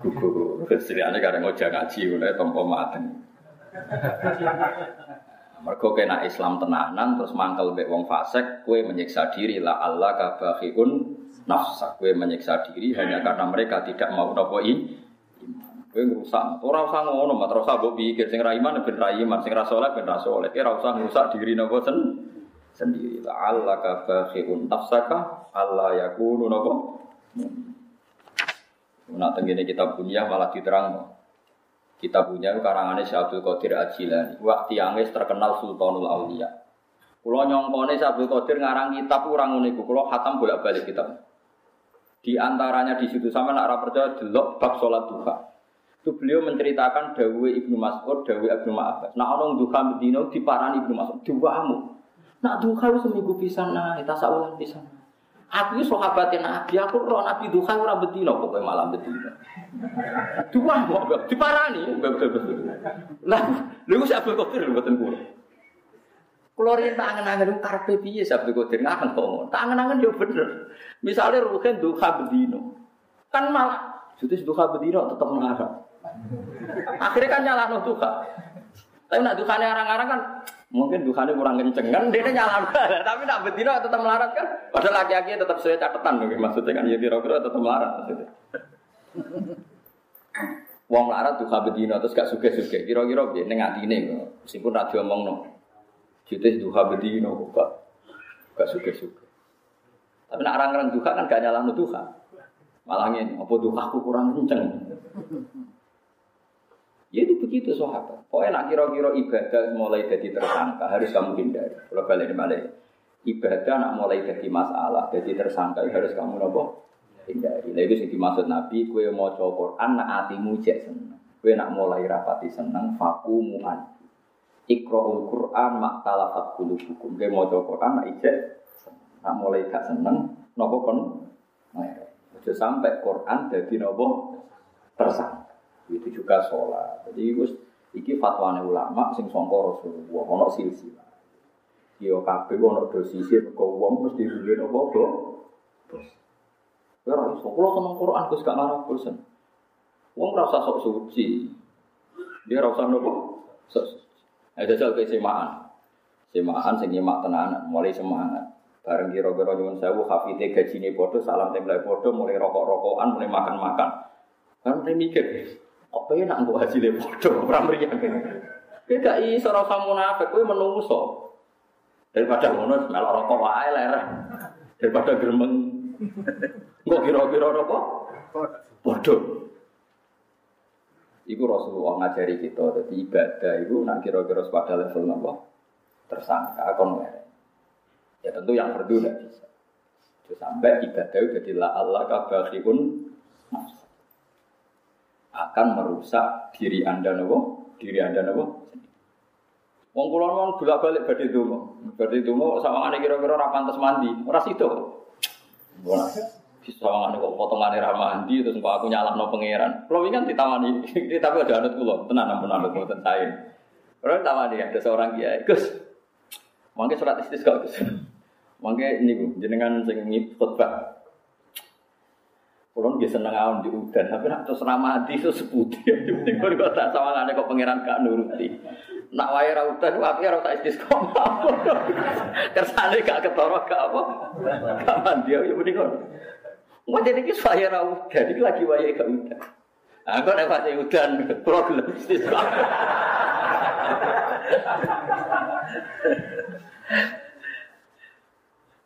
gugur. Terus liane kadang ngojak ngaji, mulai tompo maten. Mergo kena Islam tenanan terus mangkel mbek wong fasik, kue menyiksa diri la Allah kabahiun nafsa. Kue menyiksa diri hanya karena mereka tidak mau nopo Kowe ngrusak. Ora usah ngono, mat usah mbok pikir sing ra iman ben ra iman, sing ra saleh ben ra saleh. Ora usah ngrusak diri napa sen sendiri. Allah ka bakhiun nafsaka Allah yakunu napa. Nah, tengene kita punya malah diterang. Kita punya karangane Syabdul Qadir Ajilani. Waktu yang terkenal Sultanul Aulia. Kulo nyongkone Syabdul Qadir ngarang kitab ora ngono iku. Kulo khatam bolak-balik kitab. Di antaranya di situ sama nak percaya delok bab salat duha itu beliau menceritakan Dawe Ibnu Mas'ud, Dawe Ibnu Abbas. Nah orang duha Medina diparani Ibnu Mas'ud, duhamu. Nak duha seminggu pisan nah, tasawulan pisan. Aku itu sahabatnya Nabi, aku roh Nabi duha ora bedina pokoknya malam bedina. Dua mau diparani. Lah, lu sih Abdul Qadir mboten kula. Kula rin tak angen-angen karepe piye Abdul Qadir ngangen kok. Tak angen-angen yo bener. Misalnya ruhen duha bedina. Kan malah Jadi duha bedina tetap mengarah. Akhirnya kan nyala no duka. Tapi nak dukane orang-orang kan mungkin dukane kurang kenceng kan dia nyala tapi nak betina tetap melarat kan? Padahal laki-laki tetap sesuai catatan nih maksudnya kan? Ya kira-kira tetap melarat maksudnya. Wong melarat duka bedina terus gak suge-suge kira-kira dia hati ini meskipun radio ngomong no Jitis duha bedina gak gak suge-suge tapi nak orang-orang duka kan gak nyala no duka malah ini apa dukaku kurang kenceng Ya itu begitu sahabat. Pokoknya nak kira-kira ibadah mulai jadi tersangka harus kamu hindari. Kalau balik balik ibadah nak mulai jadi masalah, jadi tersangka harus kamu nopo hindari. Nah itu sih dimaksud Nabi, kue mau coba Quran nak hatimu cek seneng. Kue nak mulai rapati seneng, faku muan. Iqra'ul Quran mak talafat kulu hukum. Kue mau coba Quran nak ijek nak mulai gak seneng, nopo kon. Nah, sampai Quran jadi nopo tersangka. Itu juga sholat. Jadi itu iki fatwane ulama sing sangka Rasulullah ana silsilah. Yo kabeh ana dosise kok wong mesti duwe apa apa. Ya ora iso Quran Gus gak ngarep bosen. Wong rasa sok suci. Dia rasa nopo? Ada jal ke semaan. Semaan sing nyemak tenanan, mulai semangat. Bareng kira-kira nyuwun sewu hafite gajine padha, salam template padha, mulai rokok-rokokan, mulai makan-makan. Kan mikir, apa ya nak untuk hasilnya bodoh, orang meriah. Kita gak iso rasa munafik, kowe menungso. Daripada ngono melok rokok wae ler. Daripada gremeng. Kok kira-kira apa? Bodoh. Iku Rasulullah ngajari kita, jadi ibadah itu nak kira-kira pada level apa? Tersangka, kon Ya tentu yang fardu tidak bisa. Sampai ibadah itu jadi la Allah kabakhirun nafsu akan merusak diri anda nopo, diri anda nopo. Wong kula mon bolak-balik badhe donga. Badhe donga sawangane kira-kira ora pantes mandi, ora sida. Ora. Di sawangane kok potongane ra mandi terus kok aku nyalahno pangeran. Kula wingi ditawani, tapi ada anut kula, tenan ampun anut mboten sae. Ora tawani ada seorang kiai, Gus. Mangke surat istisqa Gus. Mangke niku jenengan sing khotbah Kulon biasa seneng awan di udan, tapi nak terus ramadi itu. Yang penting kalau tak sama ngane kok pangeran gak nuruti. Nak wae ra udan, ora tak istisqom. Kersane gak ketara gak apa. Gak mandi ya mending kok. Mau jadi kis wae ra udan, iki lagi wae gak udan. Aku nek wae udan, kulo gelem istisqom.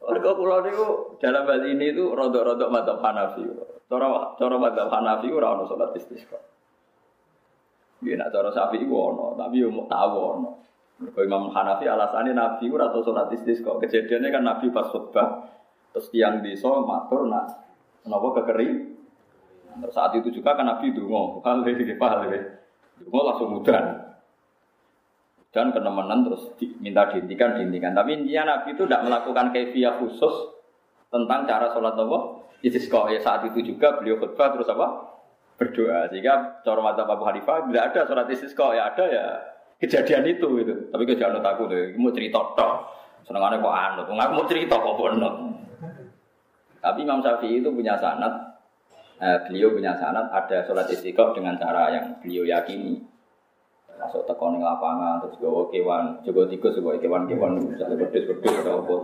Warga pulau itu dalam hal ini itu rodok-rodok mata Hanafi. Cara cara madzhab Hanafi ora ono salat istisqa. Ya nak cara itu ono, tapi yo mau tahu ono. Kalau Imam Hanafi alasannya Nabi ora tau sholat istisqa. Kejadiannya kan Nabi pas khutbah terus tiang di so matur nak kenapa kekering. Terus saat itu juga kan Nabi dungo, hal ini pahal Dungo langsung mudan. Dan kenemenan terus di, minta dihentikan, dihentikan. Tapi intinya Nabi itu tidak melakukan kefiah khusus tentang cara sholat apa? Istisqa. Ya saat itu juga beliau khutbah terus apa? berdoa sehingga cara mata Abu Hanifah tidak ada surat istisqa ya ada ya kejadian itu gitu tapi kejadian aku tuh mau cerita tok senengannya kok anut nggak mau cerita kok bono tapi Imam Syafi'i itu punya sanat eh, beliau punya sanat ada sholat istiqomah dengan cara yang beliau yakini masuk tekan di lapangan terus gue kewan juga tikus juga kewan kewan misalnya berdus berdus atau apa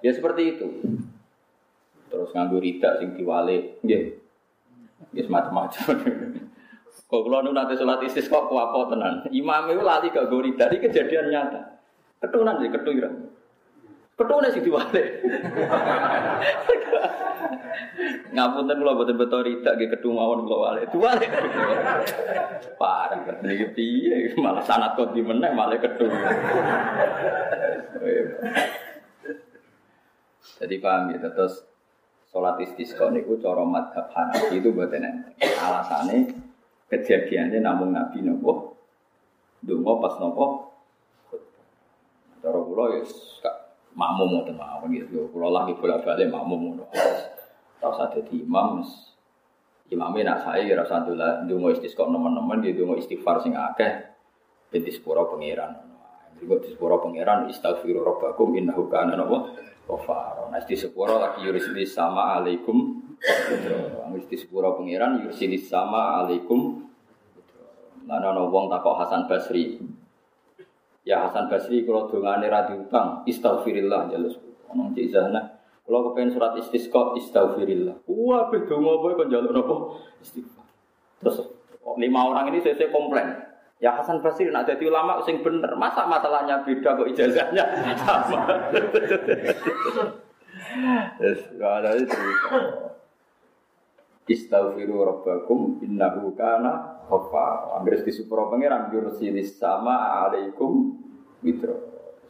ya seperti itu. Terus nganggo rida sing diwale. Nggih. Nggih macam-macam kok kula nu nate salat istis kok kuwapo tenan. Imam itu lali gak go rida iki kejadian nyata. Ketunan sih ketuiran Ketune sing diwale. Ngapunten kula boten beto ridak nggih ketu mawon kula wale. Diwale. Parah kan piye? Malah sanat kok di meneh malah ketu. Jadi paham gitu terus Sholat istisqa niku cara madhab Hanafi itu buat enteng. Alasannya kejadiannya namun Nabi nopo dungo pas nopo cara kula ya makmum ngoten mawon gitu. Kula lagi bolak-balik makmum ngono. Ora usah dadi imam Imamnya nak saya ya rasa dungo istisqa nemen-nemen dia dungo istighfar sing akeh ben disepuro pangeran. Jadi disepuro pangeran istaghfiru rabbakum innahu kana napa kofar. Nah, di sepuro lagi di sama alaikum. Wis di sepuro pangeran di sama alaikum. Mana ana wong takok Hasan Basri. Ya Hasan Basri kalau dongane ra diutang, istighfirillah jalus. Ono cizana. Kalau kepengen surat istisqa istighfirillah. Wah, be donga apa kok njaluk napa? Istighfar. Terus lima orang ini saya komplain. Ya Hasan Basri nak jadi ulama sing bener. Masa masalahnya beda kok ijazahnya sama. Yes, ada itu. Istaghfiru rabbakum innahu kana. Anggere di supro pangeran yursilis sama alaikum mitra.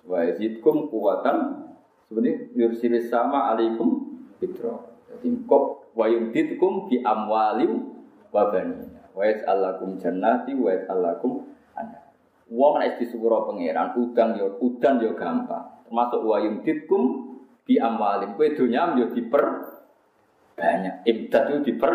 Wa yazidkum kuwatan. Sebenarnya yursilis sama alaikum mitra. Jadi kok wa yumditkum bi amwalim wa banin. Wa yas'alakum jannati wa yas'alakum ana. Wong nek disuwura pangeran udang yo udan yo gampang. Termasuk wa yumditkum bi amwalim. Kowe donya yo diper banyak. Imdad itu diper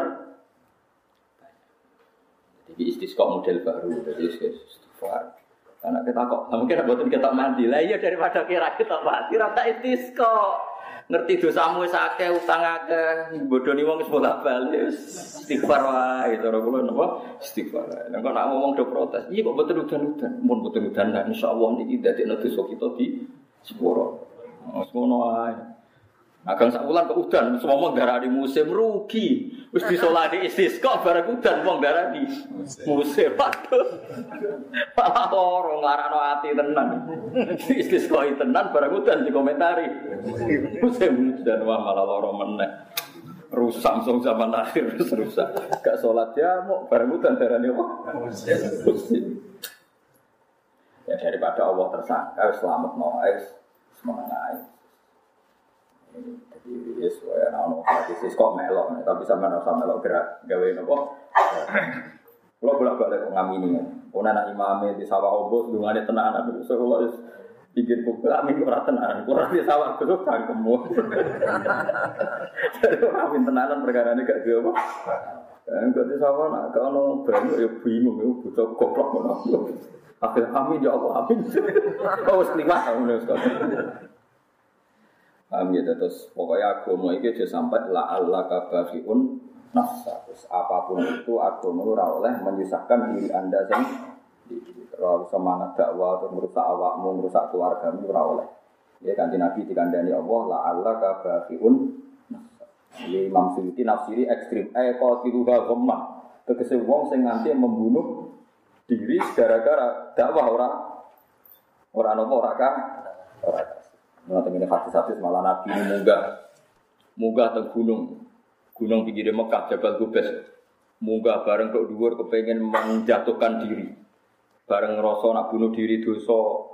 Jadi istisqa model baru, jadi istighfar. Karena kita kok, mungkin buatin kita mandi lah, iya daripada kira kita mandi, rata istisqa ngerti dosamu wis akeh utang akeh. Bodoni wong wis bola bali istighfar wae cara kula napa? Istighfar nek kok nak ngomong do protes? Iya kok betul udan-udan mun betul udan insyaallah niki dadekno dosa kita di sepuro. Ngono wae Agang sak wulan kok udan, semua wong darah di musim rugi. Wis disolati istisqa bareng udan wong darah di musim. Waduh. Malah ora nglarano ati tenan. Istisqa tenan bareng udan dikomentari. Musim udan wah malah lara meneh. Rusak song zaman akhir wis rusak. Gak salat ya mau bareng udan darane apa? Musim. Ya daripada Allah tersangka selamat no semangat jadi yes, ya ono hadis kok melok, tapi sama sama melok gerak gawe nopo. Kalau bolak balik kok ngamini, kau anak imamnya di sawah obo, dungane tenanan, so kalau bikin buku amin ora tenanan, kurang di sawah kudu cangkemmu. Jadi amin tenanan perkara ini gak dia apa. Dan kau di sawah nak kalau banyak ya bingung, ya butuh goblok mana. Akhirnya amin ya Allah amin. Oh, sekalimat kamu nih sekarang. Paham ya terus pokoknya agama itu aja sampai la Allah kabafiun nafsa. Terus apa pun itu agama ora oleh menyusahkan diri anda sendiri. Terlalu semangat dakwah atau merusak awakmu, merusak keluargamu ora oleh. Ya kanji Nabi dikandani Allah la Allah kabafiun nafsa. Ini Imam Suyuti nafsiri ekstrim. Eh kau tiruha gemah. Tegese wong sing nganti membunuh diri gara-gara dakwah ora ora nopo ora kan ora Nah, ini hadis-hadis malah Nabi ini munggah, munggah ke gunung, gunung pinggir Mekah, Jabal Gubes. munggah bareng kok dhuwur kepengen menjatuhkan diri. Bareng ngerasa nak bunuh diri dosa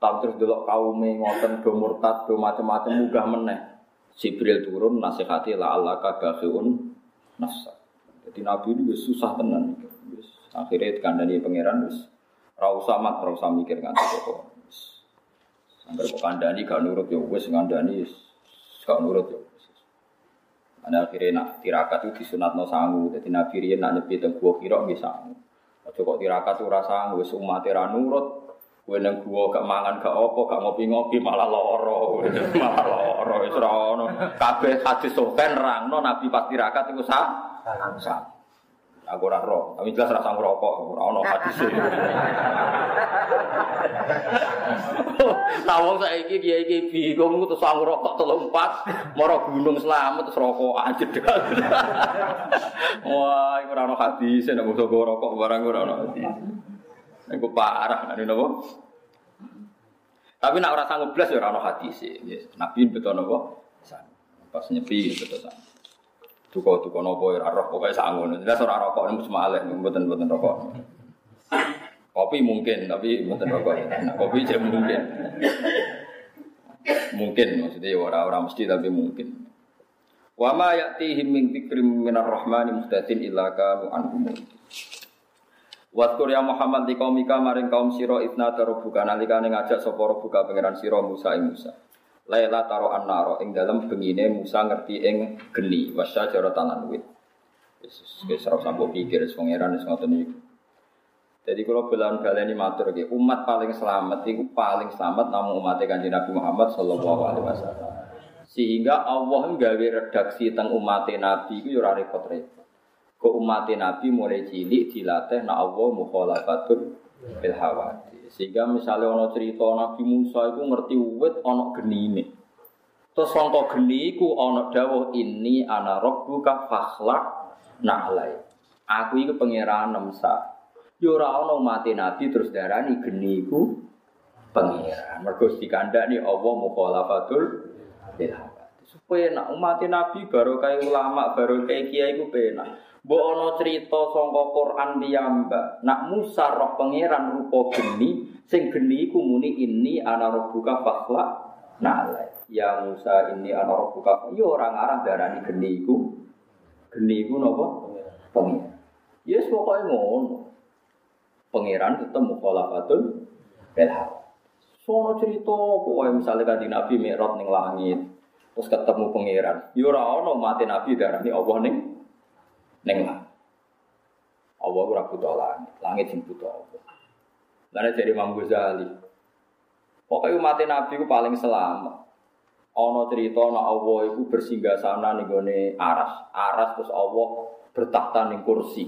tapi terus delok kaume ngoten do murtad do macam-macam munggah meneh. Jibril turun nasihati la Allah kabahiun nafsa. Jadi Nabi ini susah tenan. Akhirnya kandani pangeran wis ora usah mat, ora usah mikir nganti kok. Sampai kok kandani gak nurut ya wis ngandani gak nurut ya. Ana akhirnya nak tirakat itu disunatno sangu. Jadi Nabi riyen nak nyepi teng gua kira nggih sangu. Aja kok tirakat ora sangu wis umat ra nurut. Kowe nang gua gak mangan gak apa gak ngopi-ngopi malah lara. malah lara wis ora ono. Kabeh hadis sokan rangno Nabi pas tirakat iku sah. Sah. Aku ora roh, tapi jelas rasa ngerokok, ora ono hadis. Nah wong saiki kiai kiai bingung terus sang rokok telu empat, moro gunung selamat terus rokok aja Wah, iku ora ono hadis, nek musuh rokok barang ora ono hadis. Iku parah, nek napa? Tapi nak ora sanggup blas ya ora ono hadis. Nabi betul napa? Pas nyepi betul sama. Tuko tuko nopo ya roh pokoknya sangun. Jelas orang rokok ini cuma aleh, buatan buatan rokok. Kopi mungkin, tapi buatan rokok. Nah, kopi jadi mungkin. mungkin maksudnya orang-orang mesti tapi mungkin. Wa ma ya'tihim min dzikrim minar rahmani muhtadin illa kanu anhum Waskur ya Muhammad di kaum maring kaum siro itna tarubuka nalikane ngajak sapa buka pangeran siro Musa Musa. Laila taro annaro ing dalam bengine Musa ngerti ing geni wasya jaro tanan wit. Yesus wis ora sampo pikir pangeran wis ngoten iki. Jadi kalau bulan ini matur gitu, umat paling selamat itu paling selamat namun umat kanjeng Nabi Muhammad Shallallahu Alaihi Wasallam. Sehingga Allah nggawe redaksi tentang umat Nabi itu ya repot-repot. Ke umat Nabi mulai cilik dilatih na Allah mukhalafatul bil sehingga misalnya ono cerita Nabi Musa itu ngerti wit ono ini. Terus sangka geni iku ono dawuh ini ana rabbuka fakhlaq na'lai. Aku iki pangeran Musa. Yo ora ono mati Nabi terus darani geni iku pangeran. Mergo dikandani Allah mukhalafatul bil Supaya nak umat Nabi baru kayak ulama, baru kayak kiai ku penak. Ana cerita sangka Quran piyambak, nak Musa roh pangeran rupa geni, sing geni iku muni ini ana rabbuka fakhla na'ala. Ya Musa ini ana rabbuka. Yo ora ngarang darani geni iku. Geni iku napa? Pangeran. Yes pokoke ngono. Pangeran ketemu khalafatul belha. Sono cerita pokoknya misalnya kan Nabi Mi'raj ning langit, terus ketemu pangeran. Yo ora ana mati Nabi darani Allah ning Neng lah. Allah ora butuh langit, langit sing butuh Allah. Lalu jadi Imam Ghazali. Pokoknya umat Nabi itu paling selamat. Ono cerita na Allah itu bersinggah sana nih gone aras, aras terus Allah bertakhta nih kursi.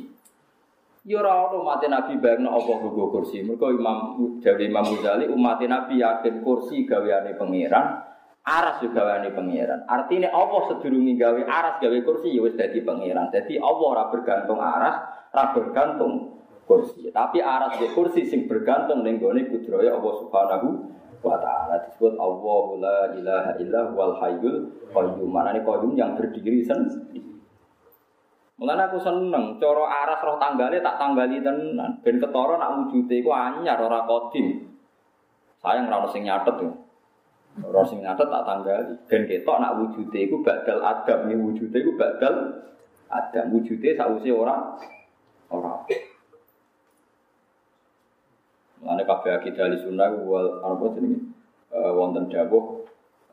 Ya ora ono umat Nabi bayangno Allah nggo kursi. Mergo Imam jadi Imam Ghazali umat Nabi yakin kursi gaweane pangeran, Aras juga wani pangeran. Artinya Allah sedurungi gawe aras gawe kursi ya wis dadi pangeran. Jadi Allah ora bergantung aras, ora bergantung kursi. Tapi aras gawe kursi sing bergantung ning gone kudraya Allah Subhanahu wa taala disebut Allah la ilaha illa wal hayyul qayyum. Manane qayyum yang berdiri sendiri. Mulane aku seneng cara aras roh tanggale tak tanggali tenan ben ketara nak wujude iku anyar ora kodim. Sayang ora ono sing nyatet tuh. Orang sing ngatet tak tanggali. Dan ketok nak wujude iku badal adam nih wujude iku badal adam wujude sausi orang orang. Mana kabeh akidah ahli sunnah wal apa jenenge? Uh, wonten dawuh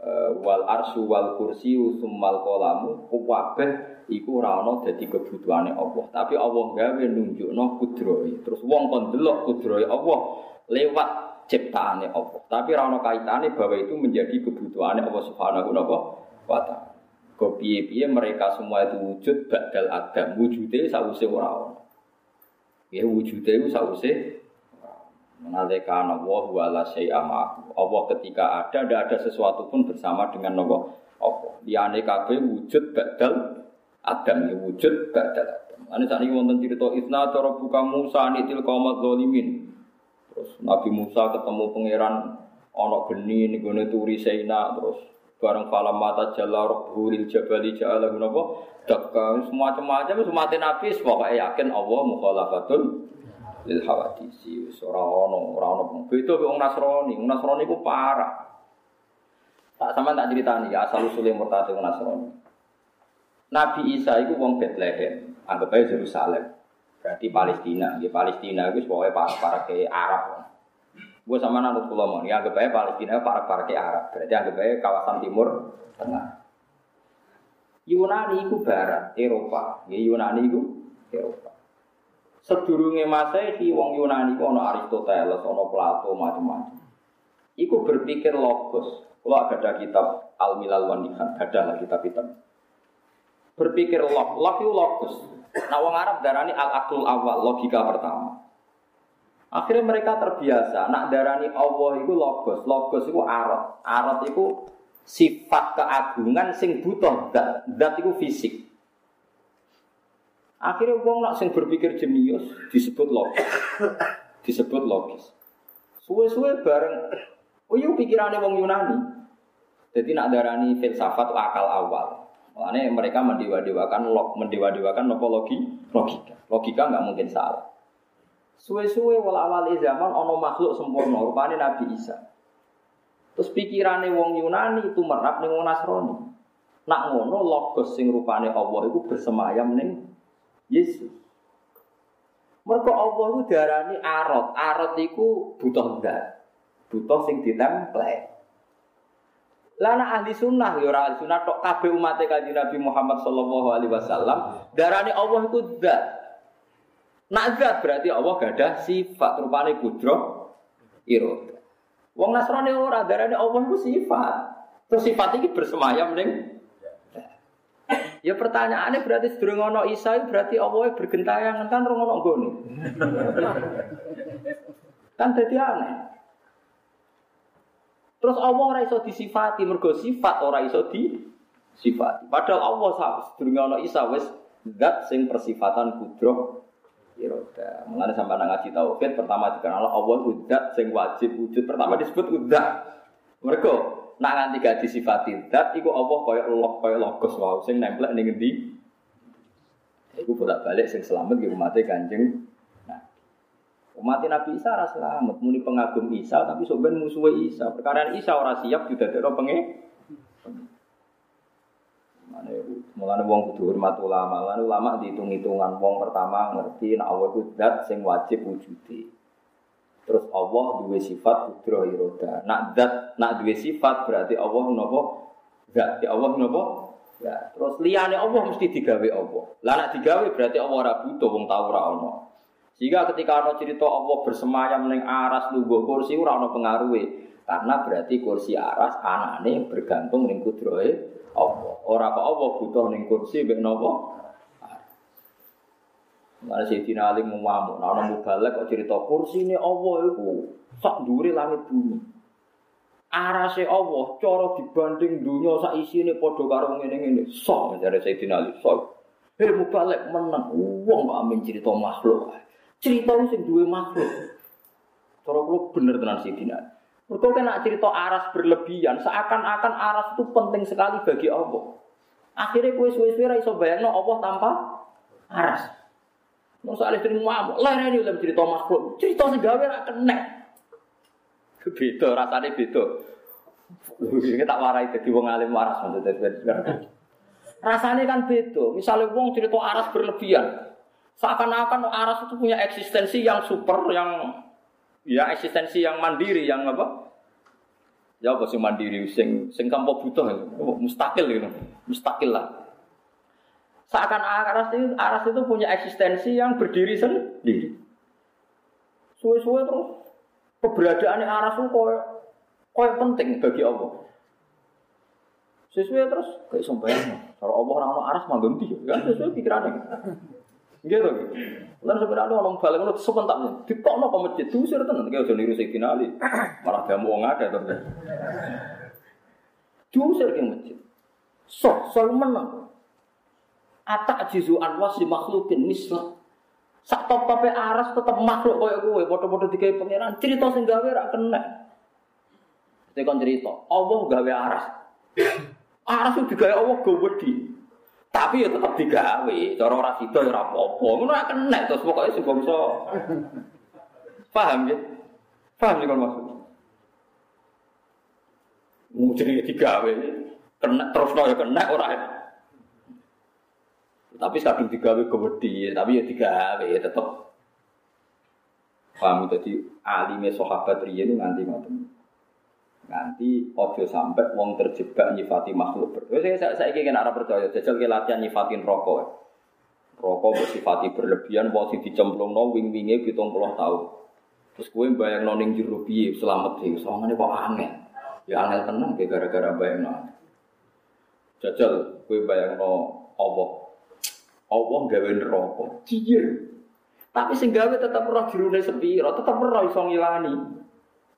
uh, wal arsu wal kursi summal qalamu kabeh iku ora ana dadi kebutuhane Allah. Tapi Allah gawe nunjukno kudrohe. Terus wong kon delok kudrohe Allah lewat ciptaannya Allah. Tapi rano kaitannya bahwa itu menjadi kebutuhannya Allah Subhanahu wa taala. Kopi-piye mereka semua itu wujud badal adam, wujudnya sause ora Ya wujudnya itu sause Menalaikan Allah wala syai'amahu. Allah ketika ada, tidak ada sesuatu pun bersama dengan Allah. Allah. Liane kabeh wujud badal adam, ya wujud badal adam. Ini saat ini wonten cerita Isna cara buka Musa nitil zolimin. Terus Nabi Musa ketemu pangeran ana geni ning gone turi Saina terus Bareng falam mata jalla rabbuhu lil jabali ja'ala napa? Dakka semacam-macam mati Nabi pokoke yakin Allah mukhalafatun lil hawadisi. Wis ora ono, ora ono. Beda wong Nasrani, wong Nasrani ku parah. Tak sama tak ceritani ya asal usulnya murtad wong Nasrani. Nabi Isa itu wong Bethlehem, anggap aja Yerusalem. Berarti Palestina, ya Palestina itu pokoknya para para ke Arab. Gue sama nanut mau, ya anggap aja Palestina para para ke Arab. Berarti anggap aja kawasan Timur Tengah. Yunani itu Barat, Eropa. Ya Yunani itu Eropa. Sedurunge Masehi wong Yunani itu ono Aristoteles, ono Plato, macam-macam. Iku berpikir logos. Kalau ada kitab Al Milal wan ada lah kitab-kitab. Berpikir log, log itu logos. Nah, wong Arab darani al akul awal, logika pertama. Akhirnya mereka terbiasa, nak darani Allah itu logos, logos itu arot, arot itu sifat keagungan sing butuh dat, dat itu fisik. Akhirnya wong nak sing berpikir jenius disebut logis, disebut logis. Suwe-suwe bareng, oh iya pikirannya wong Yunani. Jadi nak darani filsafat akal awal. Makanya mereka mendewa-dewakan log, mendewa-dewakan apa logi, logika. Logika nggak mungkin salah. Suwe-suwe wala-wali zaman ono makhluk sempurna, rupanya Nabi Isa. Terus pikirannya wong Yunani itu merap nih wong Nasrani. Nak ngono logos sing rupane Allah itu bersemayam ning Yesus. Mereka Allah itu darani arot, arot itu butuh zat, butuh sing ditemplate. Lana ahli sunnah ya ahli sunnah tok kabeh umat kanjeng Nabi Muhammad sallallahu alaihi wasallam darani Allah iku zat. Nak zat berarti Allah gak ada sifat rupane kudro iro. Wong Nasrani ora darani Allah iku sifat. Terus sifat ini bersemayam ning Ya pertanyaannya berarti sedurung ono Isa berarti Allah bergentayangan kan rong gone. kan jadi aneh. Terus Allah ora iso disifati, mergo sifat ora iso disifati. Padahal Allah sedurunge ana Isa wis zat sing persifatan kudroh iroda. Mengenai sampai anak ngaji tauhid pertama dikenal Allah udat sing wajib wujud pertama disebut udat. Mereka nak nganti gak disifati zat iku Allah kaya log kaya logos wae sing nempel ning ngendi. Iku bolak-balik sing selamat nggih umat Kanjeng Umat Nabi Isa ora selamat, muni pengagum Isa tapi sebenarnya musuh Isa. Perkara Isa ora siap didadekno penge. Mane mulane wong kudu hormat ulama. Lan ulama dihitung-hitungan wong pertama ngerti nek Allah iku zat sing wajib wujude. Terus Allah duwe sifat kudro iroda. Nak zat nak duwe sifat berarti Allah napa? Zat ya Allah napa? Ya, terus liyane Allah mesti digawe Allah. Lah nak digawe berarti Allah ora butuh wong tau ora ono. Sehingga ketika ana cerita Allah bersemayam ning aras lungguh kursi ora ana pengaruhe. Karena berarti kursi aras anane bergantung ning kudrohe Allah. Ora kok Allah butuh ning kursi mek napa? Mana Sayyidina Ali ngamuk, nah ana mubalek kok cerita kursi ini Allah itu sak dhuwure langit bumi. Arase Allah cara dibanding dunia sak isine padha karo ngene-ngene. Sok jare Sayyidina Ali, sok. Hei mubalek menang, wong kok amin cerita makhluk. Cerita sing duwe makhluk. Cara kula bener tenan Sidina. Mergo kena cerita aras berlebihan, seakan-akan aras itu penting sekali bagi Allah. Akhirnya kue suwe-suwe ra iso bayangno Allah tanpa aras. Mau soal istri ngamuk, lah ini udah cerita makhluk, cerita sing gawe ra kena. Beda, rasanya beda. Ini tak warai jadi wong alim waras maksudnya. Rasanya kan beda. Misalnya wong cerita aras berlebihan, Seakan-akan aras itu punya eksistensi yang super, yang ya eksistensi yang mandiri, yang apa? Ya apa sih mandiri, sing sing kampo butuh, mustakil gitu, mustakil lah. Seakan aras itu aras itu punya eksistensi yang berdiri sendiri. Suwe-suwe terus keberadaan aras itu koyo koyo penting bagi Allah. Sesuai terus kayak sembahyang. Kalau Allah orang aras mah ganti, kan sesuai pikirannya. Gitu. Lan sebenarnya orang balik itu sebentar ditokno ke masjid diusir tenan kayak udah niru Sayyidina Ali. Malah dia mau ngake to. Diusir ke masjid. So, so menang. Atak jizu anwas di makhlukin mislah. Sak top tope aras tetap makhluk kaya gue, foto-foto digawe pangeran. Cerita sing gawe rak kena. Tekan cerita, Allah gawe aras. Aras itu digawe Allah gawedi. Tapi ya tetap digawe, cara ora sida ya ora apa-apa. Ngono ora kena terus pokoke sing bangsa. Paham ya? Paham ya kalau maksud? Mau jadi digawe, kena terus ya kena ora ya. Tapi kadung digawe gawedi, tapi ya digawe ya tetep. Paham jadi alime sahabat riyen nganti ngoten. Nanti ojo sampai wong terjebak nyifati makhluk ber. Saya saya saya ingin arah percaya jajal ke latihan nyifatin rokok. Rokok bersifati berlebihan, wong sing dicemplung no wing winge pitung puluh tahun. Terus gue bayang noning jero piye selamat sih, soalnya kok angin. Ya angin tenang kayak gara-gara bayang no. Jajal gue bayang no apa? Allah gawe rokok, cier. Tapi sing gawe tetap roh jerune sepiro, tetap roh iso ngilani.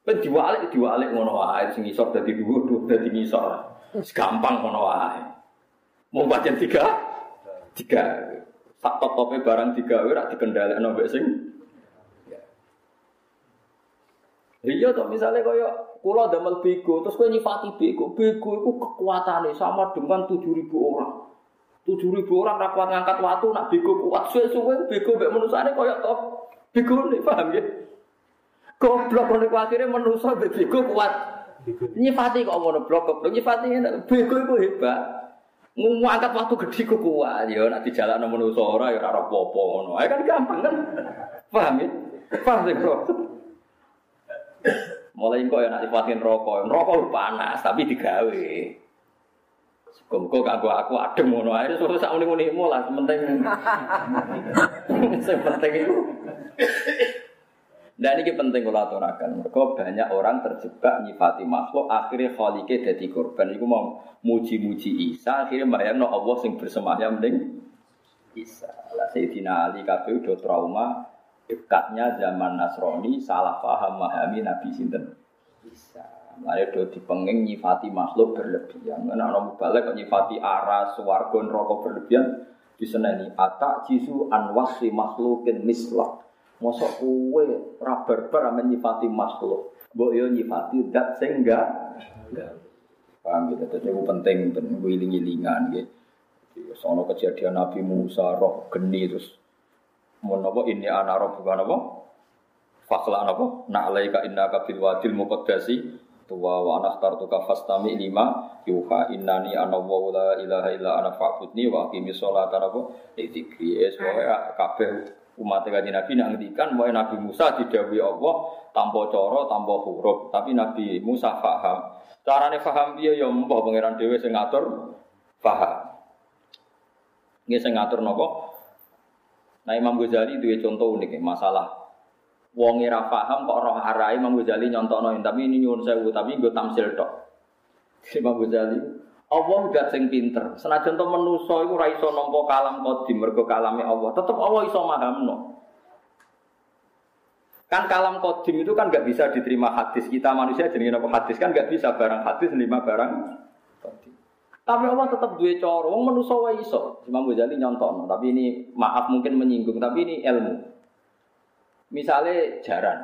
Ben diwalik diwalik ngono wae sing isor dadi dhuwur dhuwur dadi ngisor. Gampang ngono wae. Mau pancen tiga tiga tak top-tope barang digawe ora dikendhalekno mbek sing Iya toh misalnya kaya kula damel bego terus kowe nyifati bego, bego itu kekuatannya sama dengan 7000 orang. 7000 orang ra kuat ngangkat watu nak bego kuat suwe-suwe bego mbek manusane kaya top bego nih paham ya? Goblok ngono iku akhire manusa bego kuat. Nyifati kok ngono blok goblok nyifati bego iku hebat. Ngomong angkat waktu gede ku kuat ya nek dijalakno manusa ora ya ora apa-apa ngono. Ayo kan gampang kan. Paham ya? Paham sih, Bro. Mulai kok ya nak sifatin rokok, rokok panas tapi digawe. Kanggo aku adem ngono ae terus sak muni-munimu lah penting. Sing penting itu dan ini penting kalau aturakan. Mereka banyak orang terjebak nyifati makhluk, akhirnya khalike jadi korban. Iku mau muji-muji Isa, akhirnya bayang no Allah sing bersemayam ning Isa. Lah Sayyidina Ali kabeh udah trauma dekatnya zaman Nasrani salah paham memahami Nabi sinten Isa. Lalu do dipenging nyifati makhluk berlebihan. Karena orang balik kok nyifati aras, swarga, neraka berlebihan diseneni atak jisu anwasi makhlukin mislah Mosok kue ora barbar nyifati makhluk. Mbok yo nyifati dat sing enggak. Paham gitu, terus itu penting, penting wiling-wilingan gitu. Soalnya kejadian Nabi Musa, roh geni terus mau nopo ini anak roh bukan apa? Fakla apa? Na'alaika inna kabil wadil muqaddasi Tuwa wa anak tartuka fastami lima Yuha innani ana la ilaha illa ana fa'budni wa aqimi sholata apa? Itikri es pokoknya kabeh umat kanjeng Nabi nak ngendikan bahwa Nabi Musa didawi Allah tanpa cara tanpa huruf. Tapi Nabi Musa faham. Carane faham dia ya mbah pangeran dhewe sing ngatur? Faham. Nggih sing ngatur napa? Nah Imam Ghazali duwe contoh unik masalah. Wong ora paham kok roh arai Imam Ghazali nyontokno tapi ini nyuwun sewu tapi nggo tamsil tok. Imam Ghazali Allah udah sing pinter. Senajan to manusa iku ora iso nampa kalam qadim mergo kalame Allah. Tetep Allah iso mahamno. Kan kalam qadim itu kan nggak bisa diterima hadis. Kita manusia jenenge apa hadis kan nggak bisa barang hadis lima barang qadim. Tapi Allah tetap duwe cara. Wong manusa wae iso. Imam Ghazali nyontono, tapi ini maaf mungkin menyinggung, tapi ini ilmu. Misalnya jaran.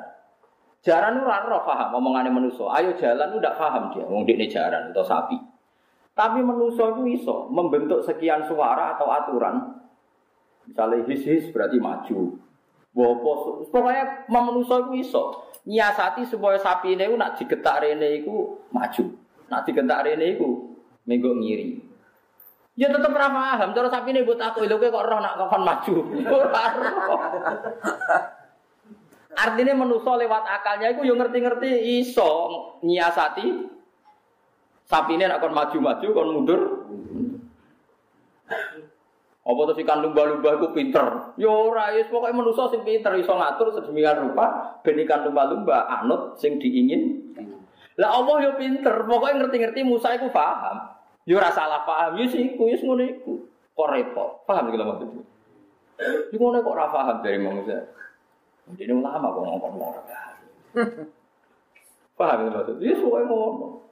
Jaran ora roh paham omongane manusa. Ayo jalan udah paham dia. Wong dekne jaran atau sapi. Tapi manusia itu iso membentuk sekian suara atau aturan. Misalnya his-his berarti maju. Bopo, pokoknya manusia itu iso. Nyiasati supaya sapi ini nak digetak rene itu maju. Nak digetak rene itu minggu ngiri. Ya tetap ramah paham. Cara sapi ini buat aku, itu kok roh nak kapan maju. Artinya manusia lewat akalnya itu yang ngerti-ngerti iso nyiasati Sapi ini akan maju-maju, kon mundur. Apa si kandung lumba-lumba itu pinter? Yo ya ora, ya pokoknya manusia sing pinter iso ngatur sedemikian rupa ben ikan lumba-lumba anut sing diingin. Lah Allah yo ya pinter, pokoknya ngerti-ngerti Musa itu paham. Yo ora salah paham, yo sih iku, yo ngono iku. Kok repot. Paham iki lho maksudku. Yo ngono kok ora paham dari manusia. Ini ulama kok ngomong-ngomong. Paham iki maksudku? Yo ngono.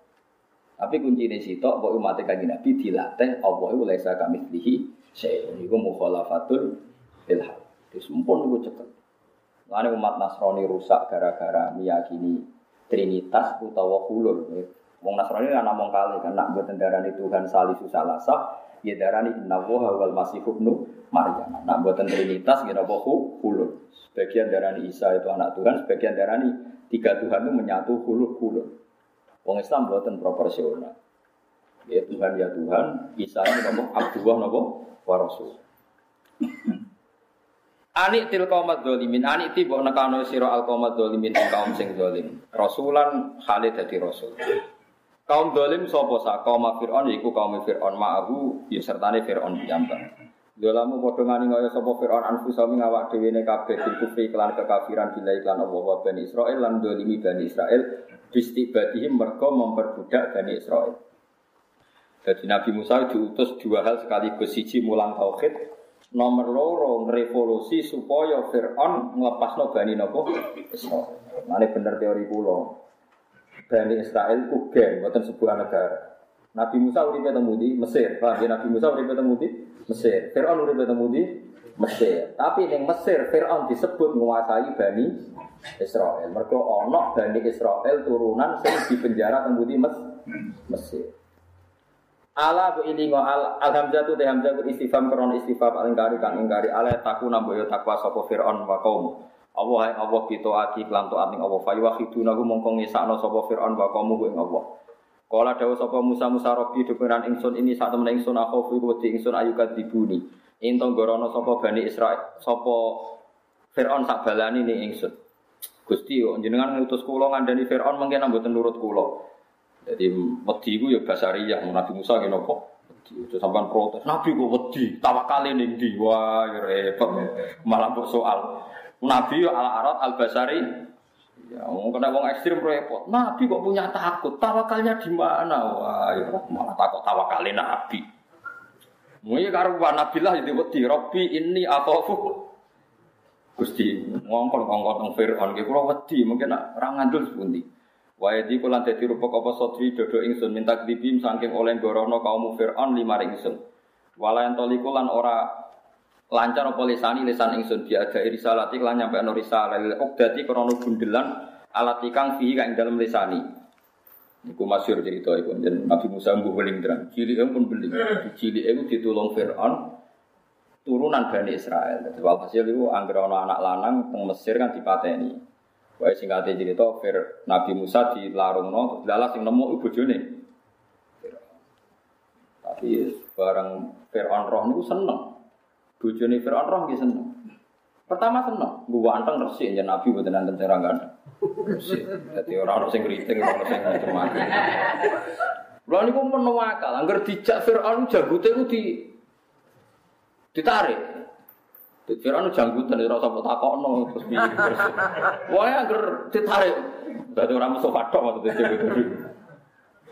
Tapi kunci ini sitok, bahwa umat kanji Nabi dilatih, Allah itu lesa kami lihi, saya itu mukhalafatul ilham. Itu sempun itu cekel. Lalu umat Nasrani rusak gara-gara meyakini Trinitas utawa hulul. Wong Nasrani kan namung kali kan nak mboten darani Tuhan salisu salasa, ya darani innallaha wal masih ibnu Maryam. Nak mboten trinitas ya napa hulul. Sebagian darani Isa itu anak Tuhan, sebagian darani tiga Tuhan itu menyatu hulul. Wong Islam mboten proporsional. Ya Tuhan ya Tuhan, Isa ini napa Abdullah napa wa Rasul. Anik til kaumat dolimin, anik ti bok nekano siro al kaumat dolimin ing kaum sing dolim. Rasulan Khalid dadi rasul. Kaum dolim sopo sa kaum Fir'aun yaiku kaum Fir'aun ma'ahu ya sertane Fir'aun piyambak. Dolamu padha ngani kaya sapa Fir'aun anfusami ngawak dhewe ne kabeh bil kufri kelan kekafiran bila iklan Allah wa Bani Israil lan dolimi Bani Israil bistibadihim mergo memperbudak Bani Israil. Jadi Nabi Musa diutus dua hal sekaligus siji mulang tauhid, nomor loro revolusi supaya Fir'aun nglepasno Bani nopo Israil. Mane bener teori kula. Bani Israel ku geng, bukan sebuah negara. Nabi Musa uripe temu di Mesir, paham ya? Nabi Musa uripe temu di Mesir. Fir'aun uripe temu di Mesir. Tapi ning Mesir Fir'aun disebut menguasai Bani Israel. Mergo ana Bani Israel turunan sing dipenjara temu di Mes Mesir. Ala bu ilingo al alhamzatu te hamzah istifham kron istifham alingkari kang ingkari ala taku namboyo takwa sapa Fir'aun wa kaum. Allah hai Allah kita aki klan taat ning Allah fa yukhiduna mongko ngisakno sapa Firaun wa kaum ing Allah. Kala dawuh sapa Musa Musa Rabbi dukuran ingsun ini sak temen ingsun aku fi wedi ingsun ayu kadibuni. Inton gorono sapa Bani Israil sapa Firaun sak balani ning ingsun. Gusti yo jenengan ngutus kula ngandani Firaun mungkin mboten nurut kula. Jadi wedi ku yo basariyah Nabi Musa ngene apa? Itu sampean protes. Nabi kok wedi, tawakale ning ndi? Wah, repot. Malah soal. Nabi al arat al basari. Ya, mau kena wong ekstrim repot. Nabi kok punya takut? Tawakalnya di mana? Wah, ya, malah takut tawakalnya Nabi. Mungkin karuan Nabi lah jadi wedi. Robbi ini aku Gusti ngongkon ngongkon teng Fir'aun ki kula wedi mungkin nak ora ngandul sepundi. Wa yadi kula dadi rupa apa sotri dodo ingsun minta klibim saking oleh gorono kaum Fir'aun lima ingsun. Wala entoliku lan ora lancar apa lisani lisan ingsun dia ada risalati lan nyampe ana risalah lil uqdati krana bundelan alat ikang fihi kang dalam lisani Iku masyur cerita iku jeneng Nabi Musa mbuh weling terang. Cilik pun beling. Cilik iku ditulung Firaun turunan Bani Israel. Jadi hasil itu anggere ana anak lanang teng Mesir kan dipateni. Wae singkate cerita Fir Nabi Musa dilarungno lalas sing nemu ibu bojone. Tapi bareng Firaun roh niku seneng. Bojone Firaun roh nggih seneng. Pertama seneng, gua anteng resik ya Nabi mboten nanten cara gandeng. Dadi ora ono sing kriting, ora ono sing macam-macam. Lha niku penuh akal, angger dijak Firaun janggute ku di ditarik. Firaun janggutan ora usah takokno terus piye. Wae angger ditarik. Dadi ora mesti patok maksudnya janggute.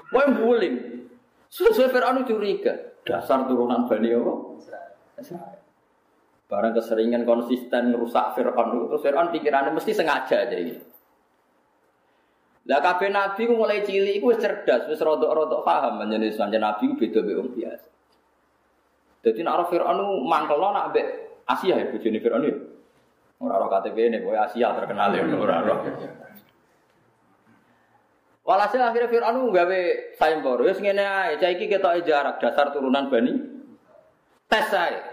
Wae guling. Sesuai Firaun curiga, dasar turunan Bani apa? Israel. Barang keseringan konsisten merusak Fir'aun itu Fir'aun pikirannya mesti sengaja aja ini. Lah kabeh nabi ku mulai cilik iku wis cerdas, wis rodok-rodok paham menjadi Islam nabi ku beda mbek biasa. Jadi nek Fir'aun mangkelo nak mbek Asia ya bojone Fir'aun ya. Ora ora KTP ini, kowe Asia terkenal ya ora ora. Walhasil akhirnya Fir'aun gawe sayembara, wis ngene ae, cah iki ketoke jarak dasar turunan Bani tes saya.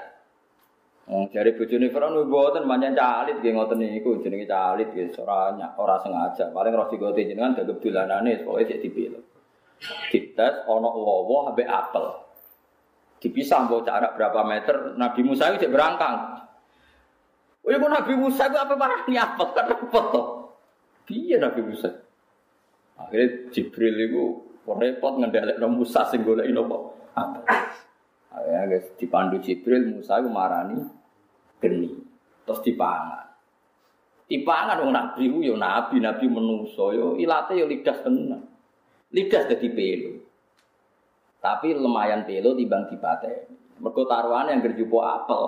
Oh, dari bojone Firaun mboten manjan calit nggih ngoten niku jenenge calit nggih ora ora sengaja. Paling roh digote jenengan dagem dolanane pokoke sik dipilih. Dites ana wowo ambek apel. Dipisah mbok jarak berapa meter Nabi Musa itu berangkang. Oh, ya Nabi Musa itu apa marah ni apel kan repot to. Piye Nabi Musa? Akhirnya Jibril itu repot ngendhalekno Musa sing napa? Apel. Akhirnya guys dipandu Jibril Musa itu marani geni terus dipangan. Dipangan wong nabi ku yo nabi nabi menuso yo ilate yo lidah tenan lidah dadi pelu. Tapi lumayan pelu timbang dipateni. Mergo taruhan yang gerjupo apel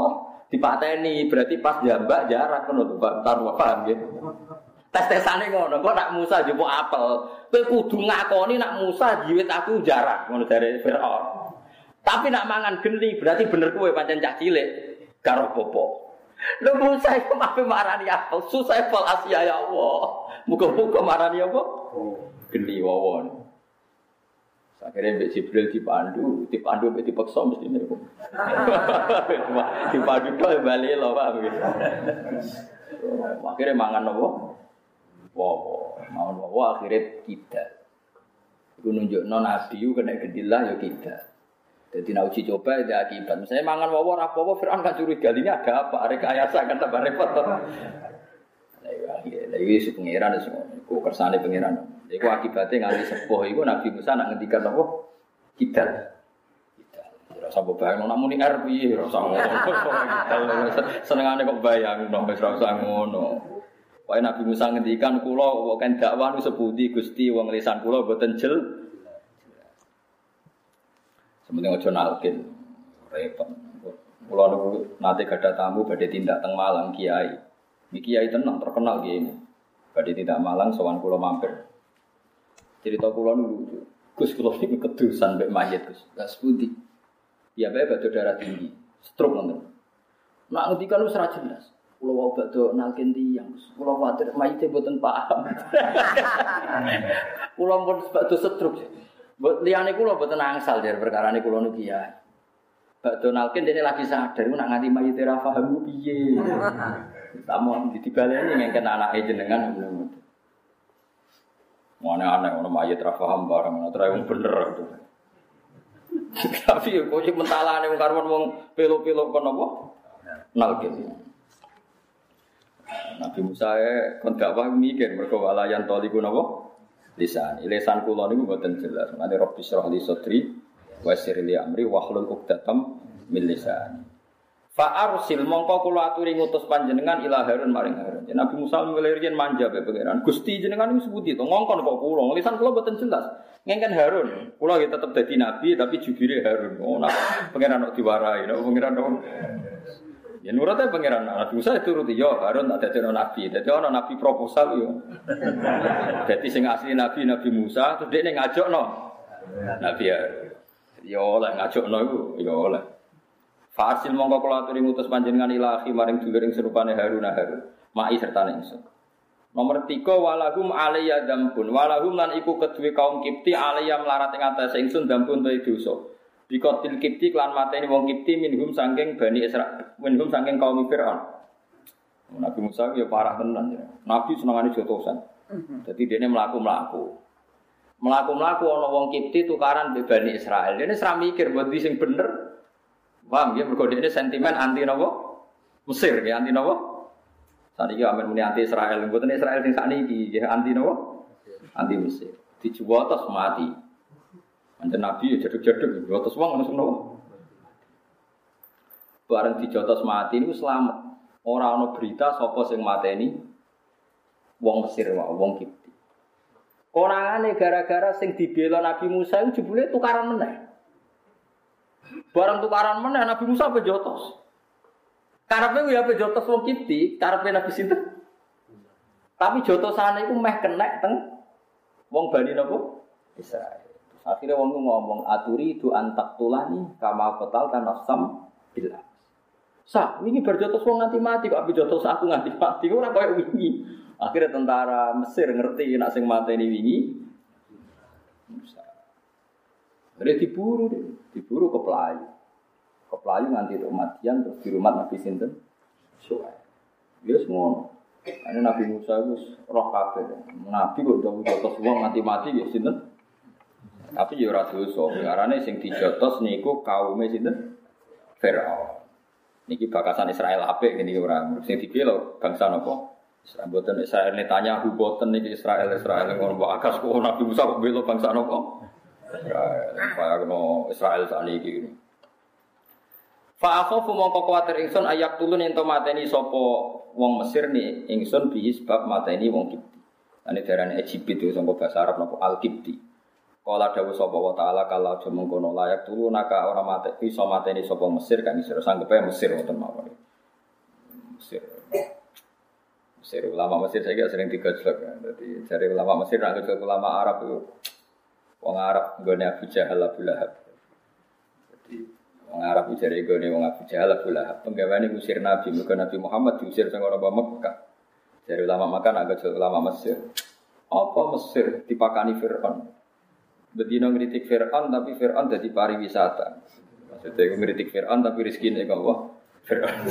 dipateni. Berarti pas jambak jarak ngono tuh taruh paham ya? Tes-tesane ngono kok nak Musa jupo apel? Kowe kudu ngakoni nak Musa jiwit aku jarak ngono dari Firaun. Tapi nak mangan geni berarti bener kowe pancen cah karo popo Lho Musa iku mape marani apa? Susah pol Asia ya Allah. Muga-muga marani apa? Geni wawon. Akhirnya Mbak Jibril dipandu, dipandu Mbak dipaksa mesti ini. dipandu tuh balik loh pak. Akhirnya mangan nopo, wow, mangan nopo akhirnya tidak. Itu nunjuk non nabi kena gedilah ya tidak. Jadi nak uji coba ada akibat. Misalnya mangan wawo rapowo Fir'aun kan curiga ini ada apa? Ada kayasa kan tambah repot. Lagi itu pengiran semua. Ku kersane pengiran. Iku akibatnya nganti sepuh iku Nabi Musa nak ngendikan apa? Kita. Rasa bayang namun ini R piye rasa ngono. Senengane kok bayang no rasa ngono. Pokoke Nabi Musa ngendikan kula kok kan dakwah sepundi Gusti wong lisan kula boten jel. Sementing aja nalkin. Repot. Kula niku nate gadah tamu badhe tindak teng Malang Kiai. Iki Kiai tenang terkenal kiai ini. Badhe tindak Malang sowan kula mampir. Cerita kula lucu. Gus kula niku kedusan mbek mayit Gus. Lah sepundi? Ya bae batu darah tinggi. Stroke nonton. Nak ngendikan wis ra jelas. Kula wau badhe nalkin tiyang. Kula kuwatir mayite mboten paham. Kula pun badhe stroke. Mbok liyane kula mboten angsal dari perkara niku kula niku ya. Badhe nalkin dene lagi sadar nak nganti mayite ra paham piye. Tamu dibaleni ngengken anake jenengan ngono. Mana aneh orang mayat rafaham barang, nah yang bener itu. Tapi kok sih mentala nih karwan wong pelo-pelo kon apa? Nalkin. Nabi Musa ya kon gak mikir mereka walayan toliku napa? Lisan. Lisan kula niku mboten jelas. Mane Rabbi syrah li sadri wa li amri wa hlul 'uqdatam min lisani. Fa arsil mongko kula aturi ngutus panjenengan ila Harun maring Harun. Ya, Nabi Musa ngelirian manja be pangeran. Gusti jenengan ini sebuti to ngongkon kok kula. Lisan kula boten jelas. Ngengken Harun. Kula ya tetep dadi nabi tapi jubire Harun. Oh nah pangeran kok diwarai, nah, pangeran kok Ya nurutnya pangeran Nabi Musa itu ruti yo Harun tak dadi nabi. Dadi ana nabi proposal yo. Dadi sing asli nabi Nabi Musa terus dia ngajak no. Nabi Harun. Yo oleh ngajak no iku yo oleh. Fasil mongko kula aturi ngutus panjenengan ilahi maring dulur serupane Harun Harun. Mai serta ingsun. Nomor tiga walahum alaiya dambun. Walahum lan iku kedue kaum Kipti alaiya melarat ing atase ingsun dambun te dosa. Bikotil Kipti klan mateni wong Kipti minhum sangking Bani Isra minhum sangking kaum Fir'aun. Nabi Musa ya parah tenan ya. Nabi senengane jotosan. Jadi dia melaku-melaku. Melaku-melaku ana wong Kipti tukaran be Bani Israel. Dia ora mikir buat sing bener Paham ya? Mergo ini sentimen anti nopo? Mesir ya anti nopo? Saat ini amin muni anti Israel. Bukan Israel sing saat ini ya anti nopo? Anti Mesir. Dijual atas mati. Mantan Nabi ya jaduk-jaduk. Dijual atas uang langsung nopo? Bareng dijotos mati ini selamat. Orang ono berita sopo sing ini wong Mesir wong Kipti. Konangane gara-gara sing dibela Nabi Musa itu jebule tukaran meneh. Barang tukaran mana Nabi Musa apa jotos? Karena ya apa jotos wong kiti, karena Nabi sinten. Tapi jotosane iku meh kena teng wong Bani napa? Israel. Akhirnya wong ngomong aturi itu antak tulani kama kotal kan nafsam bila. Sa, ini berjotos wong nganti mati kok api jotos aku nganti mati ora koyo wingi. Akhirnya tentara Mesir ngerti nak sing mateni wingi. Jadi diburu deh, diburu ke Pelayu. Ke Pelayu nganti Matian terus di rumah Nabi Sinten. Soalnya, dia semua. Ini Nabi Musa itu roh kafir. Nabi kok udah jotos uang mati mati ya Sinten. Tapi ya ora dosa. Karena sing dijotos niku kaume Sinten. Firaun. Niki bakasan Israel apik gini orang. Sing dibela bangsa napa? Israel boten Israel tanya boten niki Israel Israel ngono mbok akas kok Nabi Musa kok bela bangsa napa? Israel, kaya kena Israel saat ini. Fa akhafu mongko kuwatir ingsun ayak tulun ento mateni sapa wong Mesir ni ingsun bi sebab mateni wong Kipti. Ane darane Egypt itu sangko bahasa Arab napa Al Kipti. Kala dawuh sapa wa taala kalau aja mengkono layak tulu naka ora mate iso mateni sapa Mesir kan Mesir sanggepe Mesir wonten mawon. Mesir. Mesir ulama Mesir saya sering digojlok ya. Jadi cari ulama Mesir nak ulama Arab itu Wong Arab nggone Abu Jahal Abu Lahab. Jadi wong Arab jare nggone wong Abu Jahal Abu Lahab. Penggaweane ngusir Nabi, mergo Nabi Muhammad diusir sing ora Mekah. Jadi ulama makan agak ulama Mesir. Apa Mesir dipakani Fir'aun? Bedino ngritik Fir'aun tapi Fir'aun jadi pariwisata. Maksudnya ngritik Fir'aun tapi rezeki ini Allah. Fir'aun.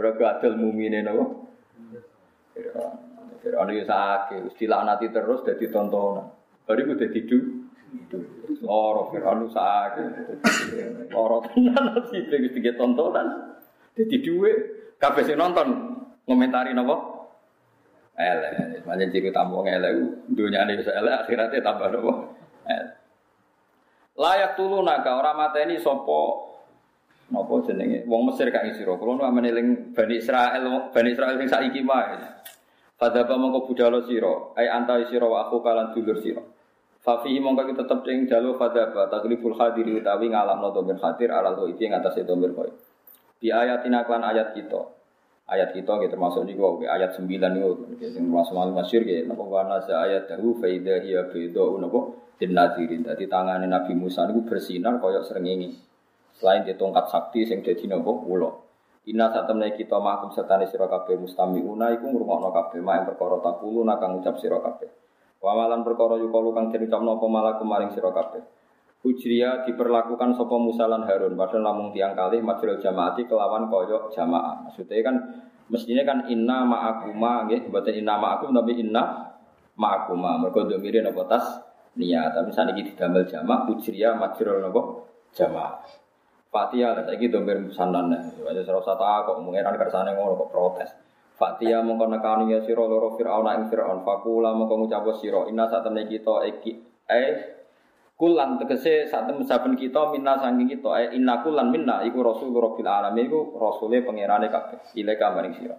Ora gadel mumine napa? Fir'aun. Fir'aun itu sakit, nanti terus jadi tontonan. Baru itu jadi du. Loro Fir'aun itu sakit. Loro tenan sih wis tiga tontonan. Jadi duwe kabeh sing nonton ngomentari napa? Elek, macam ciri tamu elek, dunia ini bisa elek, akhiratnya tambah nopo. Layak tulu naga orang mata ini sopo nopo jenenge. Wong Mesir kak isiro, kalau nu meneling bani Israel, bani Israel sing saiki mah. Fadaba mongko budalo siro, ay anta siro wa aku kalan dulur siro. Fafihi mongko kita tetep ing jalo fadaba taglibul hadiri utawi ngalam no domir hadir alal itu ing atas domir koi. Di ayatina klan ayat kita ayat kita gitu termasuk niku ayat 9 niku. Sing termasuk masyhur gitu napa sa ayat dahu fa idza hiya bidau napa? Dinadirin dadi tangane Nabi Musa niku bersinar kaya srengenge. Selain di tongkat sakti sing dadi napa? Ulo Inna saat temen kita makum setani sira kabeh mustamiuna iku ngrungokno kabeh mak ing perkara takulu nakang ngucap sira kabeh. Wa malan perkara yukalu kang den ucapno apa malakum maring sira kabeh. Ujriya diperlakukan sopo Musa lan Harun padahal namun tiang kali majrul jamaati kelawan koyok jamaah. Maksudnya kan mestinya kan inna ma'akuma nggih, mboten inna ma'akum tapi inna ma'akuma. Mergo domire napa tas niat. Tapi saniki didamel jamaah ujriya majrul napa jamaah. Fatihah lah saiki domir musannan. Wajah serasa kok mengeran kersane ngono kok protes. Fatihah mongko nekani ya sira loro Firaun ing Firaun fakula mongko ngucap sira inna sak temne kita iki eh Kulan tegese saat saben kita minna sangking kita eh inna kulan minna iku rasul rabbil alamin iku rasule pangerane kabeh ilaika maring sira.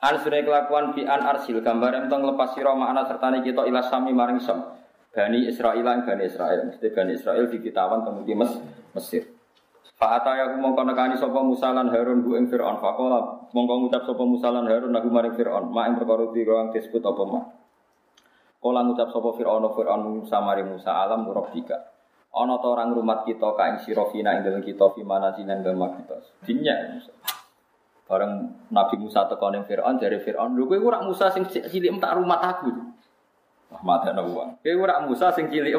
An sune kelakuan bi an arsil gambar entong lepas sira makna sertane kita ila sami maring sam. Bani Israil lan Bani Israil mesti Bani Israil dikitawan temudi Mes Mesir. Fa ataya mongko nekani sapa Musa lan Harun bu ing Firaun faqala mongko ngucap sapa Musa lan Harun aku maring Firaun mak ing perkara disebut apa mak. Kala ngucap sapa Fir'aun Fir'aun Musa mari Musa alam rabbika. Ana ta orang rumat kita ka ing sira fina ing kita fi mana sinan dalem kita. Dinya Musa. Bareng Nabi Musa teko ning Fir'aun dari Fir'aun, "Lho kowe ora Musa sing cilik tak rumat aku." Wah, madana wong. Kowe ora Musa sing cilik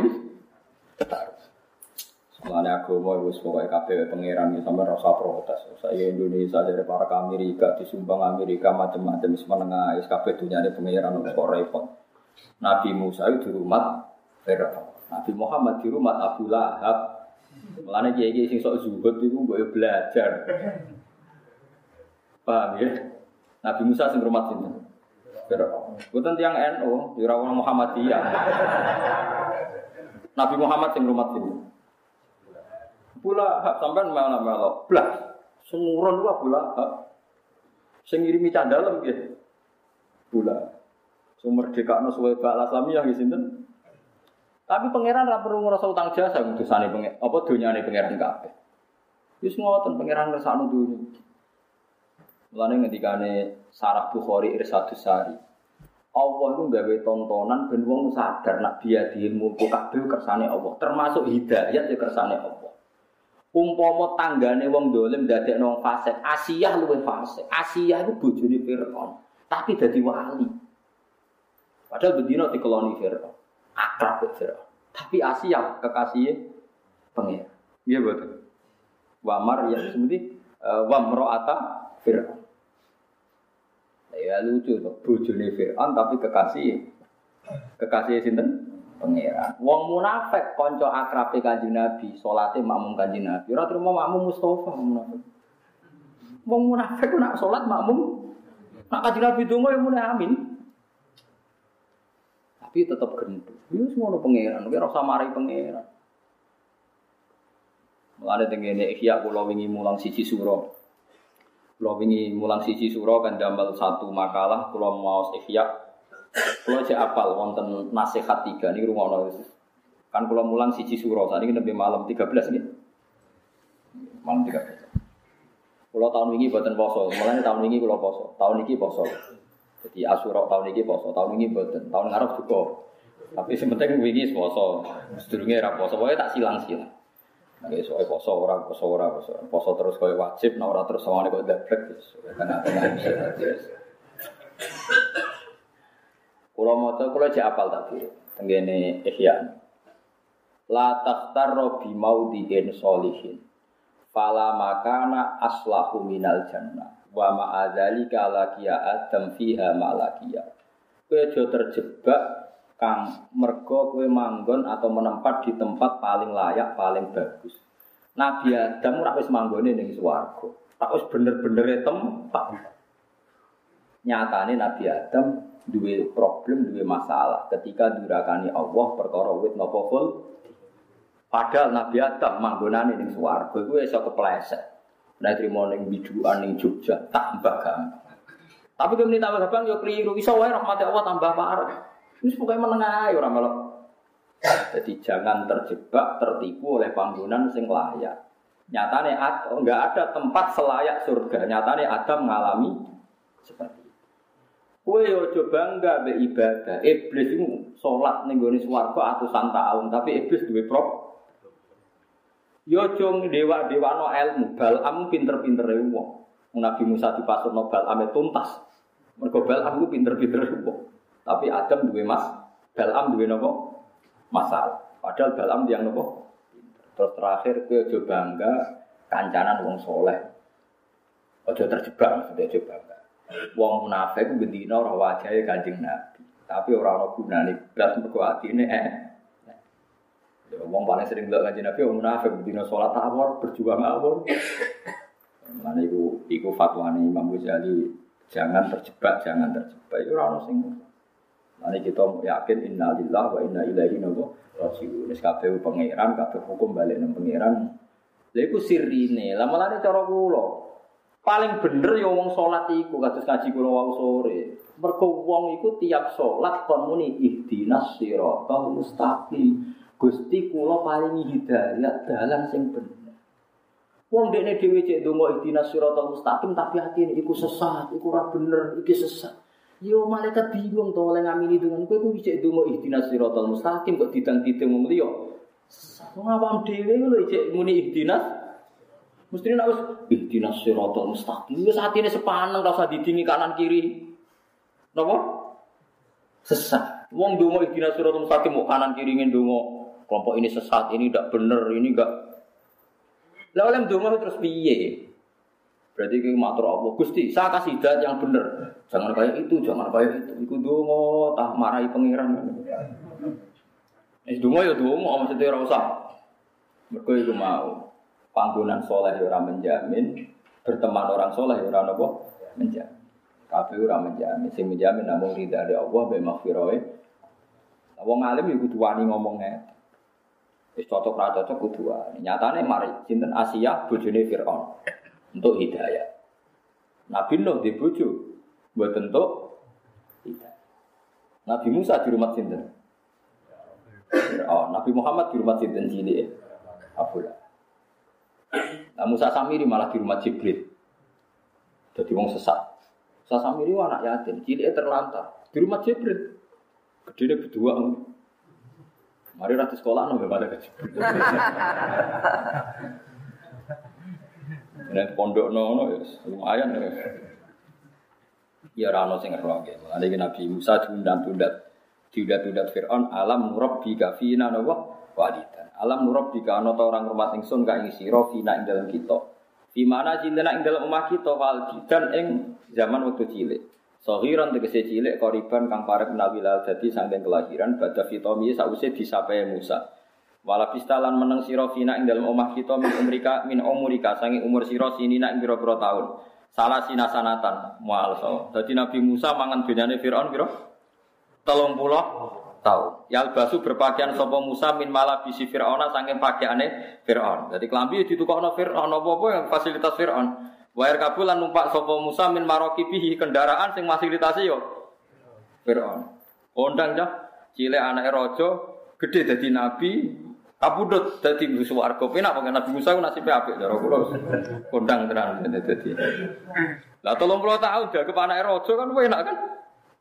tak. Mulane agama wis pokoke kabeh pangeran iki sampe rasa protes. Saya Indonesia dari para Amerika disumbang Amerika macam-macam wis menengah wis kabeh dunyane pangeran kok repot. Nabi Musa itu di rumah Fir'aun. Nabi Muhammad di rumah Abu Lahab. Mulane kiai kiai sing sok zuhud itu gue belajar. Paham ya? Nabi Musa sing rumah sini. Fir'aun. Bukan tiang NU, di rawon Muhammadiyah. Nabi Muhammad sing rumah sini. Pula hak sampean mana melok. Blah. Sumuron lu Abu Lahab. Sing ngirimi candalem gitu. Pula. Sumber dekakno suwe bak Islamiyah ya sinten. Tapi pangeran ra perlu utang jasa utusane pengen apa donyane pangeran kabeh. Wis ngoten pangeran ngersakno dunya. Mulane ngendikane Sarah Bukhari Irsadus Sari. Allah itu gawe tontonan ben wong sadar nak dia di mulku kabeh kersane Allah, termasuk hidayat ya kersane Allah. Umpama tanggane wong dolim dadekno wong fasik, Asiyah luwih fasik. Asiyah iku bojone Firaun, tapi dadi wali. Padahal bedino dikeloni Fir'aun. Akrab Fir'aun. Tapi Asia kekasih pengen. Iya betul. Wamar ya seperti uh, Wamro'ata Fir'aun. Ya lucu tuh, bojone Fir'aun tapi kekasih kekasih sinten? Pangeran. Wong munafik konco akrabe Kanjeng Nabi, salate makmum Kanjeng Nabi. Ora terima makmum Mustafa munafik. Wong munafik nak salat makmum nak Kanjeng Nabi donga ya muni amin tapi tetap gendut. Itu ya, semua pangeran, kita rasa mari pangeran. Mulane tengene ikhya kula wingi mulang siji suro. Kula wingi mulang siji suro kan damel satu makalah kula mau ikhya. Kula cek apal wonten nasihat tiga niki rumono. Kan kula mulang siji suro, saat ini lebih malam 13 nih. Malam 13. Kula tahun ini buatan poso, mulane tahun ini kula poso. Tahun ini poso. Jadi Asyura tahun ini poso, tahun ini boten, tahun ngarep juga. Tapi sementing wingi poso, sedurunge ra poso, pokoke tak silang-silang. Nek soal poso ora poso ora poso. Poso terus koyo wajib, nek ora terus sawane kok dablek wis Kulo maca kulo jek apal tadi. tenggene Ihya. La takhtarra bi maudhi'in solihin. Fala makana aslahu minal jannah. Wa ma'adzalika lakiya adam fiha ma'lakiya. Kowe aja terjebak kang mergo kowe manggon atau menempat di tempat paling layak, paling bagus. Nabi Adam ora wis manggone ning swarga. Tak wis bener-bener tempat. Nyatane Nabi Adam duwe problem, duwe masalah ketika durakani Allah perkara wit napa. Padahal Nabi Adam manggonane ning swarga iku iso kepleset. Nek trimo ning biduan ning Jogja tambah gampang. Tapi kemudian tambah gampang yo keliru. Iso wae rahmat Allah tambah parah. Wis pokoke menengah ae ora melok. Jadi jangan terjebak, tertipu oleh panggonan sing layak. Nyatane enggak ada tempat selayak surga. Nyatane Adam mengalami seperti Kue yo coba enggak be ibadah. Iblis itu sholat nih gue swarga atusan tahun, tapi iblis duwe prop. Yo cung dewa dewa no ilmu, balam pinter-pinter wong. Nabi Musa dipasut no balam tuntas. Mergo balam itu pinter-pinter wong. Tapi Adam duwe mas, balam duwe nopo masalah. Padahal balam yang nopo. Terus terakhir kue coba enggak kancanan wong soleh. Ojo terjebak, sudah coba enggak. Wong munafik ku bendina ora wajahe Kanjeng Nabi. Tapi ora ana gunane blas mergo atine eh. Wong paling sering ndelok Kanjeng Nabi wong munafik bendina salat awor, berjuang awor. Mana iku iku fatwane Imam Ghazali jangan terjebak, jangan terjebak. Itu ora ono sing Nanti kita yakin inna lillah wa inna ilaihi rajiun. Wis kabeh pangeran, kabeh hukum balik nang pangeran. Lha iku sirine. Lah malane cara kula. Paling bener ya wong salat iku kados ngaji kula wau sore. Mergo wong iku tiap salat kon muni ihdinas siratal mustaqim. Gusti kula paringi hidayah dalan sing bener. Wong dekne dhewe cek donga ihdinas siratal mustaqim tapi atine iku sesat, iku ora bener, iki sesat. Yo malaikat bingung to oleh ngamini dengan kowe kuwi cek donga ihdinas siratal mustaqim kok didang-didang wong liya. Wong awam dhewe lho cek muni ihdinas Mesti nak wis ihdinas siratal mustaqim. Wis atine sepaneng ora usah didingi kanan kiri. Napa? Sesat. Wong donga ihdinas siratal mustaqim mau kanan kiri ngene donga. Kelompok ini sesat, ini tidak benar, ini enggak. Lah oleh donga terus piye? Berarti kita matur Allah, Gusti, saya kasih hidayat yang benar. Jangan kayak itu, jangan kayak itu. Iku donga tah marahi pangeran. Eh donga ya donga, maksudnya ora usah. Mergo iku mau panggonan soleh ya orang menjamin, berteman orang soleh ya orang apa? Menjamin. Kabeh ora menjamin, sing menjamin namun ridha dari Allah be maghfirah. Wong alim ya kudu wani ngomongnya. Wis cocok ra cocok kudu wani. Nyatane mari sinten Asia bojone Firaun untuk hidayah. Nabi Nuh di bojo buat hidayah. Nabi Musa di rumah sinten? Oh, Nabi Muhammad di rumah sinten cilik. Abdullah. Nah, Musa Samiri malah di rumah Jibril. Jadi wong sesat. Musa Samiri anak yatim, cilik terlantar di rumah Jibril. Gede berdua. Mari ratu sekolah nggak pada ke Jibril. Nek pondok nono ya lumayan ya. Ya rano sing ya. Ada Nabi Musa diundang-tundat. Diundat-undat Fir'aun alam nurab bi kafina nawa walida. Alam nurab jika ana orang rumah ingsun ka ing sira fina ing dalam kita. Di mana cintana ing dalam omah kita wal dan ing zaman waktu cilik. Sohiran tegese cilik koriban kang parek menawi lal dadi saking kelahiran badha fitomi sause disapai Musa. Wala pistalan meneng sira fina ing dalam omah kita min umrika min umurika sange umur sira sinina ing pira-pira taun. Salah sinasanatan mual so. Dadi Nabi Musa mangan dunyane Firaun pira? 30 tahu. Yal basu berpakaian sopo Musa min malah bisi Fir'auna saking pakaiane Fir'aun. Jadi kelambi ditukokno Fir'aun apa-apa yang fasilitas Fir'aun. Wair kabulan numpak sopo Musa min maroki bihi kendaraan sing fasilitasi yo Fir'aun. Kondang dah cile anak rojo gede jadi nabi kabudut jadi musuh warga penak pakai Nabi Musa ku nasibnya apik cara kula kondang tenan dadi. Lah 30 tahun jaga anak rojo kan enak kan?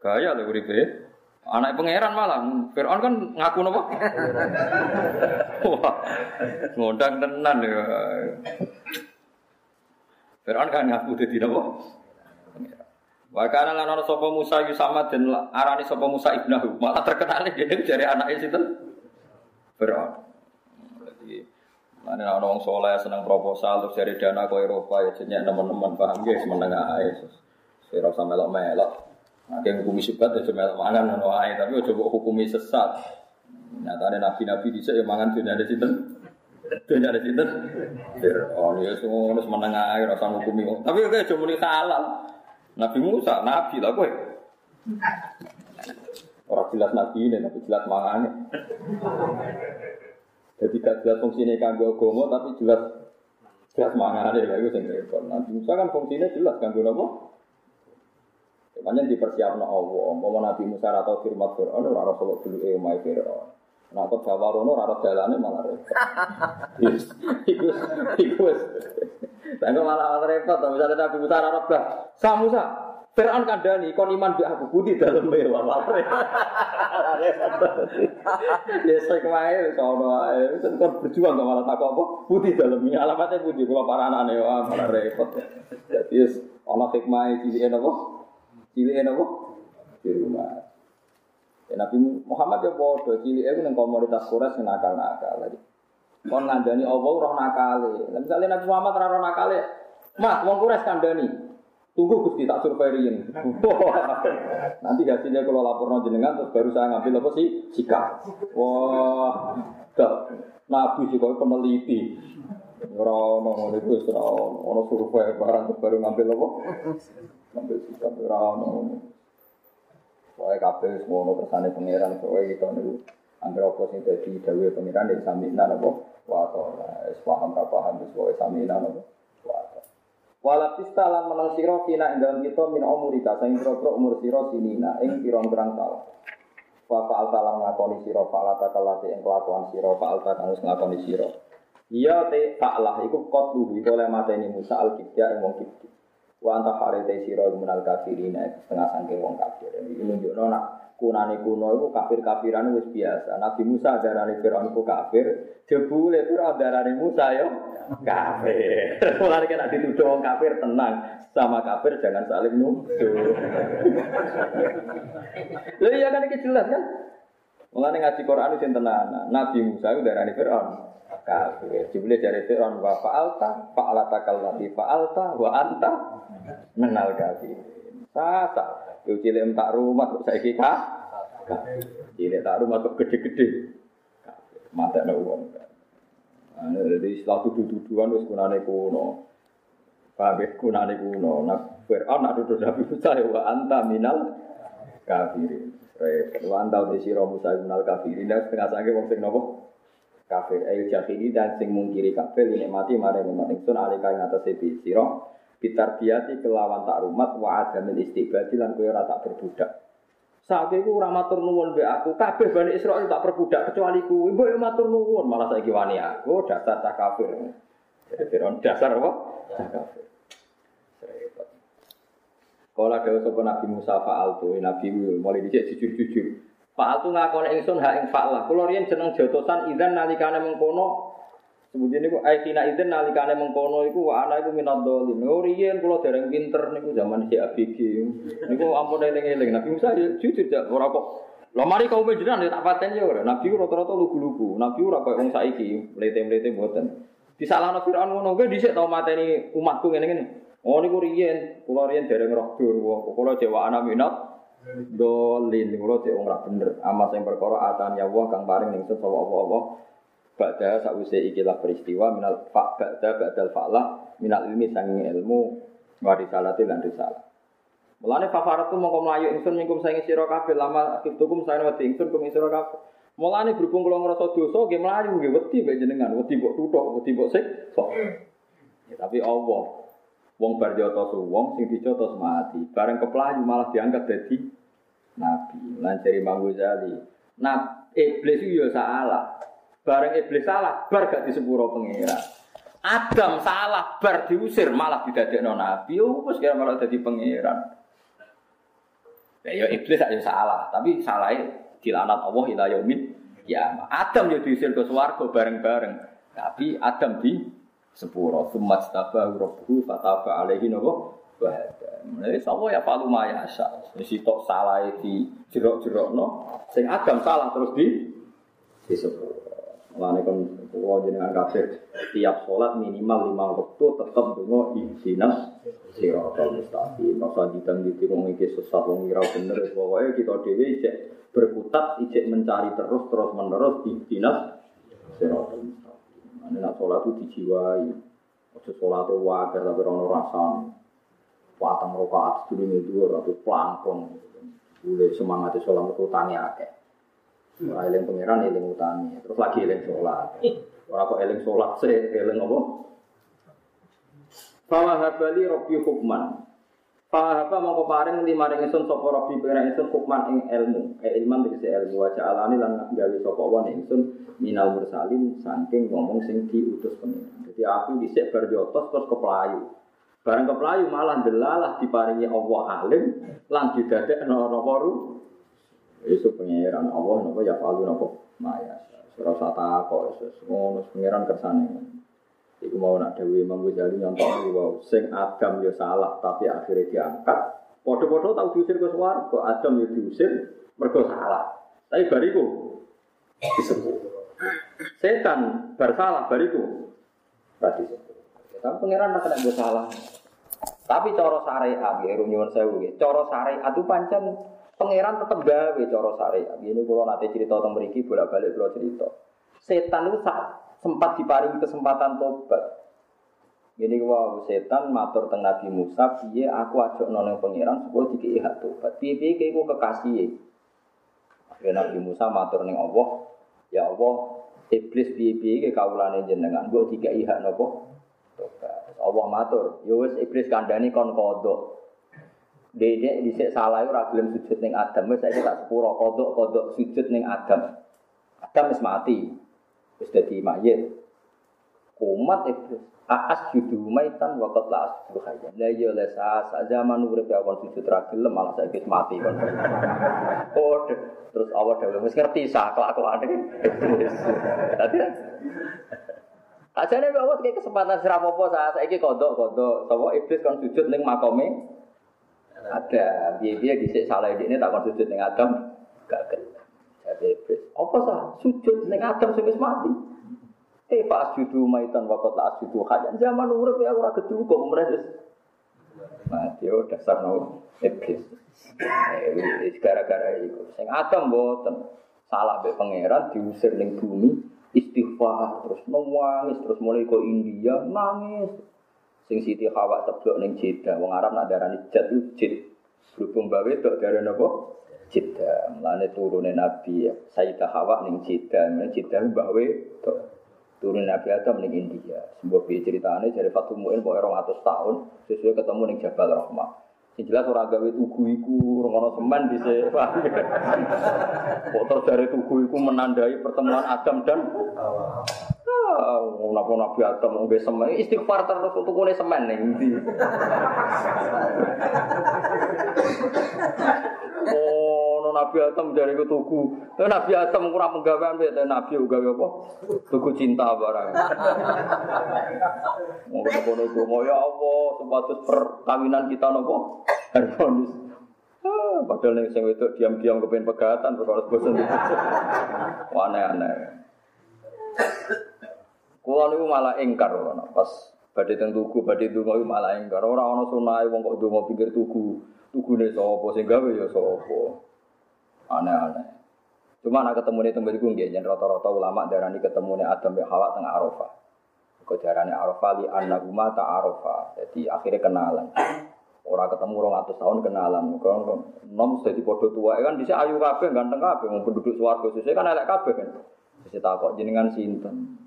Gaya lho uripe. Anak pangeran malah, Fir'aun kan ngaku nopo? Wah, ngundang tenan ya. Fir'aun kan ngaku jadi nopo? Wa kana lan ana sapa Musa Yusama dan arani sapa Musa ibnahu. Malah terkenal dene dari anake sinten? Firaun. Jadi mana ana wong saleh seneng proposal terus cari dana ke Eropa ya jenenge teman-teman paham ya semeneng ae. Ora usah melok-melok. Yang hukumi syubhat ya melok mangan ngono ae, tapi mbok hukumi sesat. Nyatane nabi-nabi dhisik ya mangan dunyane sinten? Dunyane sinten? Firaun ya semua meneng ae ora usah hukumi. Tapi kok aja muni halal. Nabi Musa, Nabi lah gue. Orang jelas Nabi ini, tapi jelas mangan. Jadi gak jelas fungsinya kanggo agama, tapi jelas jelas mangan ya itu yang repot. Nabi Musa kan fungsinya jelas kanggo apa? Makanya dipersiapkan Allah. Mau Nabi Musa atau firman Fir'aun, orang Rasulullah dulu eh Fir'aun. Nah, kok Jawa Rono, rara jalannya malah repot. Iku, iku, Tengok malah repot, misalnya Nabi Musa Arab lah. Sa Musa, Fir'aun kandani, kon iman bi aku budi dalam mewah malah Ya saya kemarin, sono ae, kon berjuang gak malah takut apa? Budi dalam alamatnya budi, kalau para anak wah malah repot. Jadi ana hikmah cilikan apa? Cilikan apa? Di rumah. Ya, Nabi Muhammad ya bodoh, cilik itu yang komunitas Quraisy nakal-nakal lagi. Kon ngandani Allah roh nakale. Lah misale Nabi Muhammad ora roh nakale, Mas, wong Quraisy kandani. Tunggu Gusti tak survei riyen. Nanti hasilnya kalau laporno jenengan terus baru saya ngambil apa sih? Sikap. Wah, gak Nabi juga peneliti. Ora ono ngono iku ora ono ono survei barang baru ngambil apa? Ngambil sikap ora ono. Wae kabeh semua ono kersane pangeran kowe gitu niku. Angger apa sing dadi dawuhe pangeran nek samina napa? Wa ta. Wis paham ra paham wis wae samina napa? Wa ta. Wala lan menang sira kina ing dalem kita min umurika sing pira umur sira sinina ing pirang-pirang taun. Wa fa'al talam ngakoni sira fa'alata kalate ing kelakuan sira fa'alta kang wis ngakoni sira. Iya te ta'lah iku qatluhu iku oleh mateni Musa al-Kibya ing wong. Wa anta harete sira minal kafirin setengah sangke wong kafir. Iki nunjukno nak kunane kuno iku kafir-kafiran wis biasa. Nabi Musa darane Firaun iku kafir, jebule Firaun darane Musa yo kafir. Mulane kena dituduh wong kafir tenang, sama kafir jangan saling nuduh. Lha iya kan iki jelas kan? Mulane ngaji Quran sing tenan. Nabi Musa iku darane Firaun kafir. Jebule dari Firaun wa fa'alta fa'alata kallati fa'alta wa anta menal kafir. Sasa, yo cilik tak rumah kok saiki ka? Cilik tak rumah kok gede-gede. Mata ada uang. Jadi setelah tuduh-tuduhan wis kunane kuno. Kabeh kunane kuno. Nah, Fir'aun nak tuduh Nabi Musa ya wa anta minal kafirin. Wa anta uti sira Musa minal kafirin. Dan setengah sange wong sing nopo? Kafir. Ayo jahili dan sing mungkiri kafir ini mati mare umat ingsun alika ing atase sira bitarbiati kelawan tak rumat wa adamil istibadi lan kowe ora tak berbudak. Saiki ku ora matur nuwun mbek aku, kabeh Bani Israil tak perbudak kecuali ku. Yo matur nuwun, malah saiki wani aku dasar tak kafir. Firaun dasar apa? Tak kafir. Kalau ada sopan Nabi Musa Faal tuh, Nabi mulai dicek jujur-jujur. Faal tuh ngakon ingsun hak ing fa'lah. Kulo riyen jeneng jotosan idzan nalikane mengkono Sebutin niku aikina izin nalikane mengkono iku wa ana iku minad dolin. Oh riyen kula dereng pinter niku zaman si ABG. Niku ampun eling-eling. Nabi Musa ya jujur ya ora kok. Lah mari kaum jenengan ya tak paten ya ora. Nabi rata-rata lugu-lugu. Nabi ora koyo wong saiki, mlete-mlete mboten. Disalahno Firaun ngono kuwi dhisik tau mateni umatku ngene-ngene. Oh niku riyen, kula riyen dereng roh. Kula dewa ana minat dolin kula cek wong ra bener. Amas sing perkara ya Allah kang paring ningsut sapa apa-apa Ba'da sakwise ikilah peristiwa minal fa ba'da ba'dal fa'lah minal ilmi sanging ilmu warisalati lan risalah. Mulane fafaratu mongko mlayu ingsun mingkum saing sira kabeh lama kitukum saen wedi ingsun kum sira kabeh. Mulane berhubung kula ngrasa dosa nggih mlayu nggih wedi mek jenengan, wedi mbok tuthuk, wedi mbok sik. Ya, tapi Allah wong bar jotos wong sing dijotos mati. Bareng keplayu malah diangkat dadi nabi. Lan jari Imam Ghazali. Nah, iblis itu ya salah. Bareng iblis salah, bar gak disepuro pengira. Adam salah, bar diusir malah didadekno nabi. Oh, wis kira malah dadi pangeran. Ya, ya iblis aja salah, tapi salahnya dilanat Allah ila kiamat. Adam ya diusir ke swarga bareng-bareng. Tapi Adam di sepuro. Sumat tabahu rabbuhu fataba alaihi nawa wahada. Mulai sapa ya palu maya asa. Wis tok salah di jerok-jerokno, sing agam salah terus di disebut. Mulane kon kula jenengan kabeh tiap sholat minimal lima waktu tetep donga ihdinas siratal mustaqim. Masa ditang di wong iki sesat wong ira bener pokoke kita dhewe cek berkutat ijek mencari terus terus menerus ihdinas siratal nak sholat itu dijiwai. Ojo sholat itu wajar tapi ono rasane. Watang rokaat sedurunge dhuwur atau plangkong. Boleh semangat sholat itu tani akeh. Ora eling pangeran eling utami. Terus lagi eling sholat. Ora kok eling sholat se eling apa? Fama habali robbi hukman. Fama haba mongko paring lima ring ingsun sapa robbi pangeran ingsun hukman ing ilmu. Eh ilman tegese ilmu wa ja'alani lan gawe sapa wa ingsun minal mursalin saking ngomong sing diutus pangeran. Jadi aku dhisik bar jotos terus. Barang keplayu malah delalah diparingi Allah alim lan didadekno napa ru Isu pengiran Allah nopo ya palu nopo maya. Surah sata kok isu ngono pengiran kersane. Iku mau nak dewi Imam Ghazali nyontok wow, sing Adam ya salah tapi akhirnya diangkat. Podo-podo tahu diusir ke kok Adam ya diusir mergo salah. Tapi bariku disebut. Setan bersalah bariku berarti. Tapi pengiran nak kena salah. Tapi coro syariat, ya nyuwun sewu, coro syariat itu pancen Pangeran tetap gawe cara syariat. Ini kalau nanti cerita tentang meriki bolak-balik kalau cerita. Setan itu sempat diparingi kesempatan tobat. Ini wow setan matur teng Nabi Musa, iya aku ajak noneng pangeran supaya dikei hak tobat. Piye piye keiku kekasih. Akhirnya Nabi Musa matur neng Allah, ya Allah, iblis piye piye ke kaulane jenengan, gue dikei hak nopo tobat. Allah matur, ya wis iblis kandani kon kodok. Dede dhisik salah ora gelem sujud ning Adam, wis saiki tak sepuro kodok-kodok sujud ning Adam. Adam wis mati. Wis dadi mayit. Umat iblis. Aas judu maitan wa qad la asjudu hayyan. La ya la sa zaman urip ya kon sujud ra gelem malah saiki mati kon. Oh, terus Allah dhewe wis ngerti sah kelakuane iblis. Dadi Ajane Allah kayak kesempatan sira apa-apa saiki kodok-kodok sapa iblis kon sujud ning makome ada biaya disik salah ini tak kon sujud ning Adam gak gelem. Jadi iblis. Apa sah sujud ning Adam sing mati. Eh pas judu maitan wakot la judu kajan zaman urip ya ora gedu kok meres. Mati oh dasar no iblis. Eh gara-gara itu. Sing Adam boten salah be pangeran diusir ning bumi istighfar terus nangis terus mulai ke India nangis Sing Siti Hawa ceblok ning Jeddah. Wong Arab nak darani jad itu jid. Berhubung bawe tok darani apa? Jeddah. Mulane turune Nabi Sayyidah Hawa ning Jeddah. Mulane Jeddah bawe tok. Turun Nabi Adam ning India. Sebuah piye ceritane dari Fatul Mu'in pokoke 200 tahun sesuai ketemu ning Jabal Rahmah. Sing jelas ora gawe tugu iku ngono semen dhisik. Kok terus dari tugu iku menandai pertemuan Adam dan Hawa. Napa Nabi Adam ngombe semen istighfar terus untuk kune semen ning ndi. Oh, Nabi Adam dari ku tuku. Nabi Adam kurang penggawean piye Nabi gawe apa? Tuku cinta barang. Ngono-ngono donga ya Allah, supados perkawinan kita napa? Harmonis. Ah, padahal ning sing wedok diam-diam kepen pegatan perkara bosen. Aneh-aneh. Kulo niku malah ingkar ora pas badhe teng tugu, badhe donga iku malah ingkar. Ora ana sunahe wong kok donga pinggir tugu. Tugune sapa sing gawe ya sapa. Aneh-aneh. Cuma nak ketemu nih tempat gue nggak, rata-rata ulama darani ketemu nih Adam ya Hawa tengah Arafah. Kau darani Arafah li anaguma ta Arafah. Jadi akhirnya kenalan. Orang ketemu orang atas tahun kenalan. Kalau nom sudah di podo tua kan bisa ayu kafe ganteng kafe mau penduduk suarga sesuai kan elek kafe kan. Bisa takut jenengan sinten.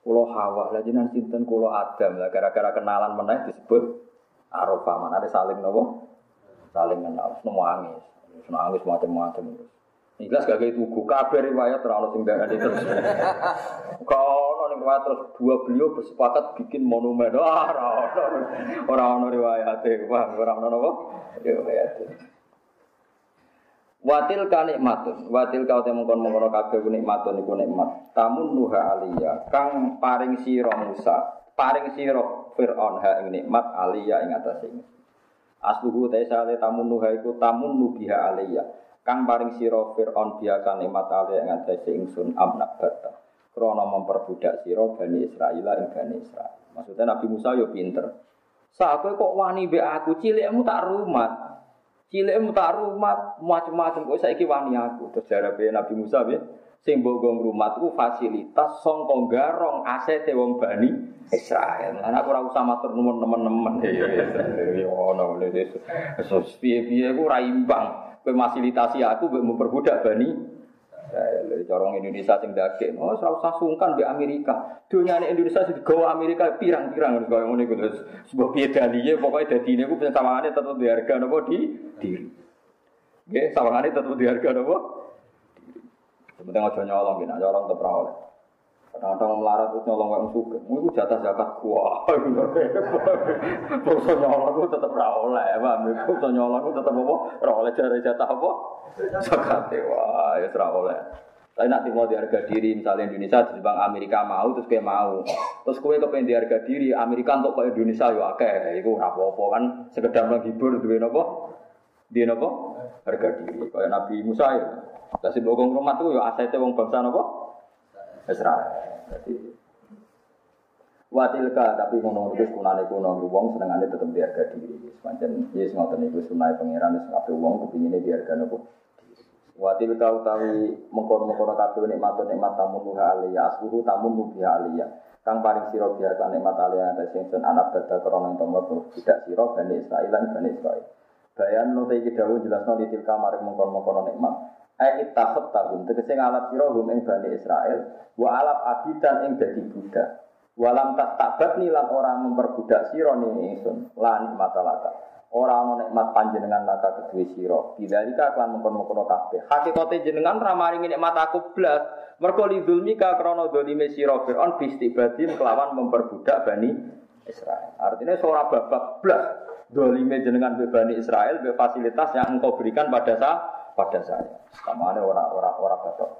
Kulo Hawa, lah jenengan sinten kulo Adam lah gara-gara kenalan menaik disebut Arafah. Mana ada saling nopo? Saling kenal, semua nangis. Nangis macam-macam. Jelas gak kayak tugu, kabar riwayat terlalu darah itu. Kalau ning riwayat terus dua beliau bersepakat bikin monumen. Wah, orang orang riwayat wah orang orang apa? Riwayat. Watil ka nikmatun, watil kau temu kon mengkono kabeh ku nikmatun iku nikmat. Tamun nuha aliyah, kang paring sira Musa, paring sira Firaun ha ing nikmat aliyah ing atas ing. Asluhu ta sale tamun nuha iku tamun nubiha alayya. Kang paring sira Firaun biaka nikmat alayya ing atase ingsun amnak bata. Krana memperbudak sira Bani Israil ing Bani Israil. Maksudnya Nabi Musa yo pinter. Sa kok wani mbek aku cilikmu tak rumat. Cilikmu tak rumat macam-macam kok saiki wani aku. Terus jarabe Nabi Musa piye? Sing mbok rumat ku fasilitas sangka garong asete wong Bani Israel. Lah aku ora usah matur nuwun teman-teman. Ya ono ngene So piye-piye ku ora imbang. Kowe fasilitasi aku mbok memperbudak Bani Israel. Corong Indonesia sing daging. Oh, ora usah sungkan mbek Amerika. Dunyane Indonesia sing digawa Amerika pirang-pirang ngono kaya ngene iku terus sebuah piye daliye pokoke dadine ku sawangane tetep di harga napa di diri. Nggih, sawangane tetep di harga napa? Sebenarnya aja nyolong, gini, nyolong tetap oleh. Kadang-kadang melarat terus nyolong wong suka. Itu jatah zakat gua. Bangsa nyolong itu tetap oleh, paham? Bangsa nyolong itu tetap apa? Oleh jare jatah apa? Zakat wah, ya ora oleh. Tapi nanti mau di harga diri, misalnya Indonesia di Bang Amerika mau, terus kayak mau. Terus kue kepengen di harga diri, Amerika untuk ke Indonesia ya oke, itu apa-apa kan sekedar menghibur, duit apa? Di apa? Harga diri. Kayak Nabi Musa ya. Kasih bokong rumah tuh ya asetnya wong bangsa apa? Israel. Jadi Watilka tapi ngono itu kunane kuno wong senengane tetep diharga diri. Pancen yes ngoten niku sunai pangeran wis kabeh wong kepingine diharga nopo. Watilka utawi mengkono-mengkono kabeh nikmat nikmat tamun nuha aliyah asluhu tamun nuha aliyah. Kang paring sira biasa nikmat aliyah ta sing sun anak dada krana tomo tidak sira bani Israil lan bani Israil. Bayan no iki dawuh jelasno ditilka maring mengkono-mengkono nikmat. Ai ittakhad tahum tegese ngalap sira hum ing Bani Israel wa alap abidan ing dadi budak. Walam tak tabat lan orang memperbudak sira ning ingsun lan matalaka. Ora ana nikmat panjenengan laka kedue sira. Bidzalika kan mengkon-mengkon kabeh. Hakikate jenengan ra maringi nikmat aku blas. Mergo lidulmi ka krana dolime sira Firaun bistibadin kelawan memperbudak Bani Israel. Artinya seorang babak blas dolime jenengan Bani Israel be fasilitas yang engkau berikan pada saya pada saya. Kamane ora ora ora batok.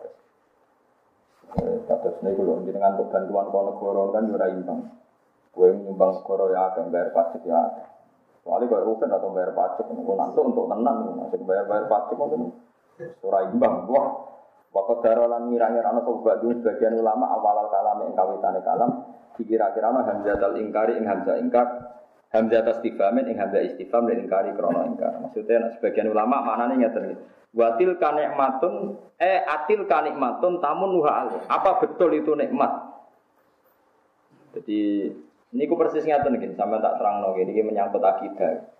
Kados niku lho jenengan untuk bantuan kono negara kan ora imbang. Kowe nyumbang negara ya akeh bayar pajak ya. Soalnya kau rugen atau bayar pajak, nanti untuk tenang, masih bayar bayar pajak mungkin ora imbang. Wah, Waktu darolan ngira-ngira ana sobat dulu sebagian ulama awal al kalam yang kawitane kalam dikira-kira ana hamzatul ingkari ing hamzah ingkar hamzah tasdifamin ing hamzah istifham dan ingkari krono ingkar. Maksudnya sebagian ulama maknanya ngeten Watil kanikmatun eh atil kanikmatun tamun nuha alih. Apa betul itu nikmat? Jadi ini ku persis ngeten gini, sampai tak terang lagi, ini menyangkut akidah.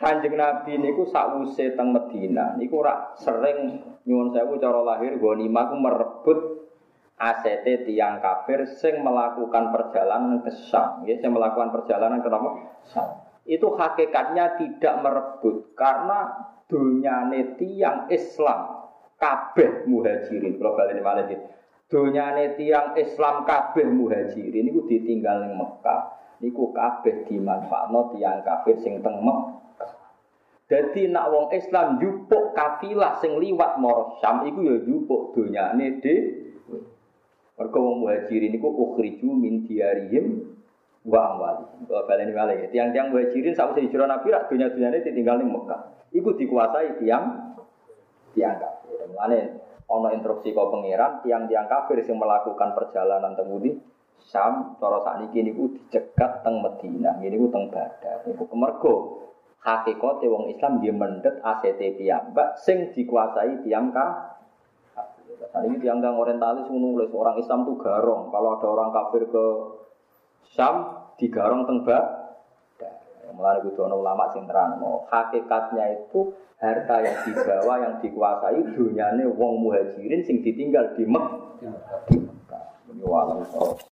Kanjeng Nabi niku sakwuse teng Medina niku ora sering nyuwun sewu cara lahir ghanimah ku merebut ACT tiang kafir sing melakukan perjalanan ke Syam, ya, sing melakukan perjalanan ke Syam. Itu hakikatnya tidak merebut karena dunyane tiang Islam kabeh muhajirin. Kalau balik malah gitu dunyane tiang Islam kabeh muhajirin. Niku ditinggal ning Mekah. Niku kabeh dimanfaatno tiang kafir sing teng Mekah. Dadi nak wong Islam jupuk kafilah sing liwat maro Syam ya jupuk dunyane de mergo wong muhajirin niku ukhriju min diarihim wa amwali. Kalau baleni malih tiang-tiang muhajirin sakwise hijrah Nabi rak dunya-dunyane ditinggal ning Mekah. Iku dikuasai tiang tiang kafir. Mulane ana instruksi kau pangeran tiang-tiang kafir yang melakukan perjalanan temudi Syam cara sakniki niku dicegat teng Madinah. Niku teng Baghdad. Niku kemergo hakikate wong Islam dia mendet ACT piyambak sing dikuasai tiang kafir. Nah, ini tiang-tiang orientalis menulis orang Islam tuh garong. Kalau ada orang kafir ke Syam digarong teng Mulai itu ulama sing terang, hakikatnya itu harta yang dibawa yang dikuasai dunyane wong muhajirin sing ditinggal di Mekah. Ini walau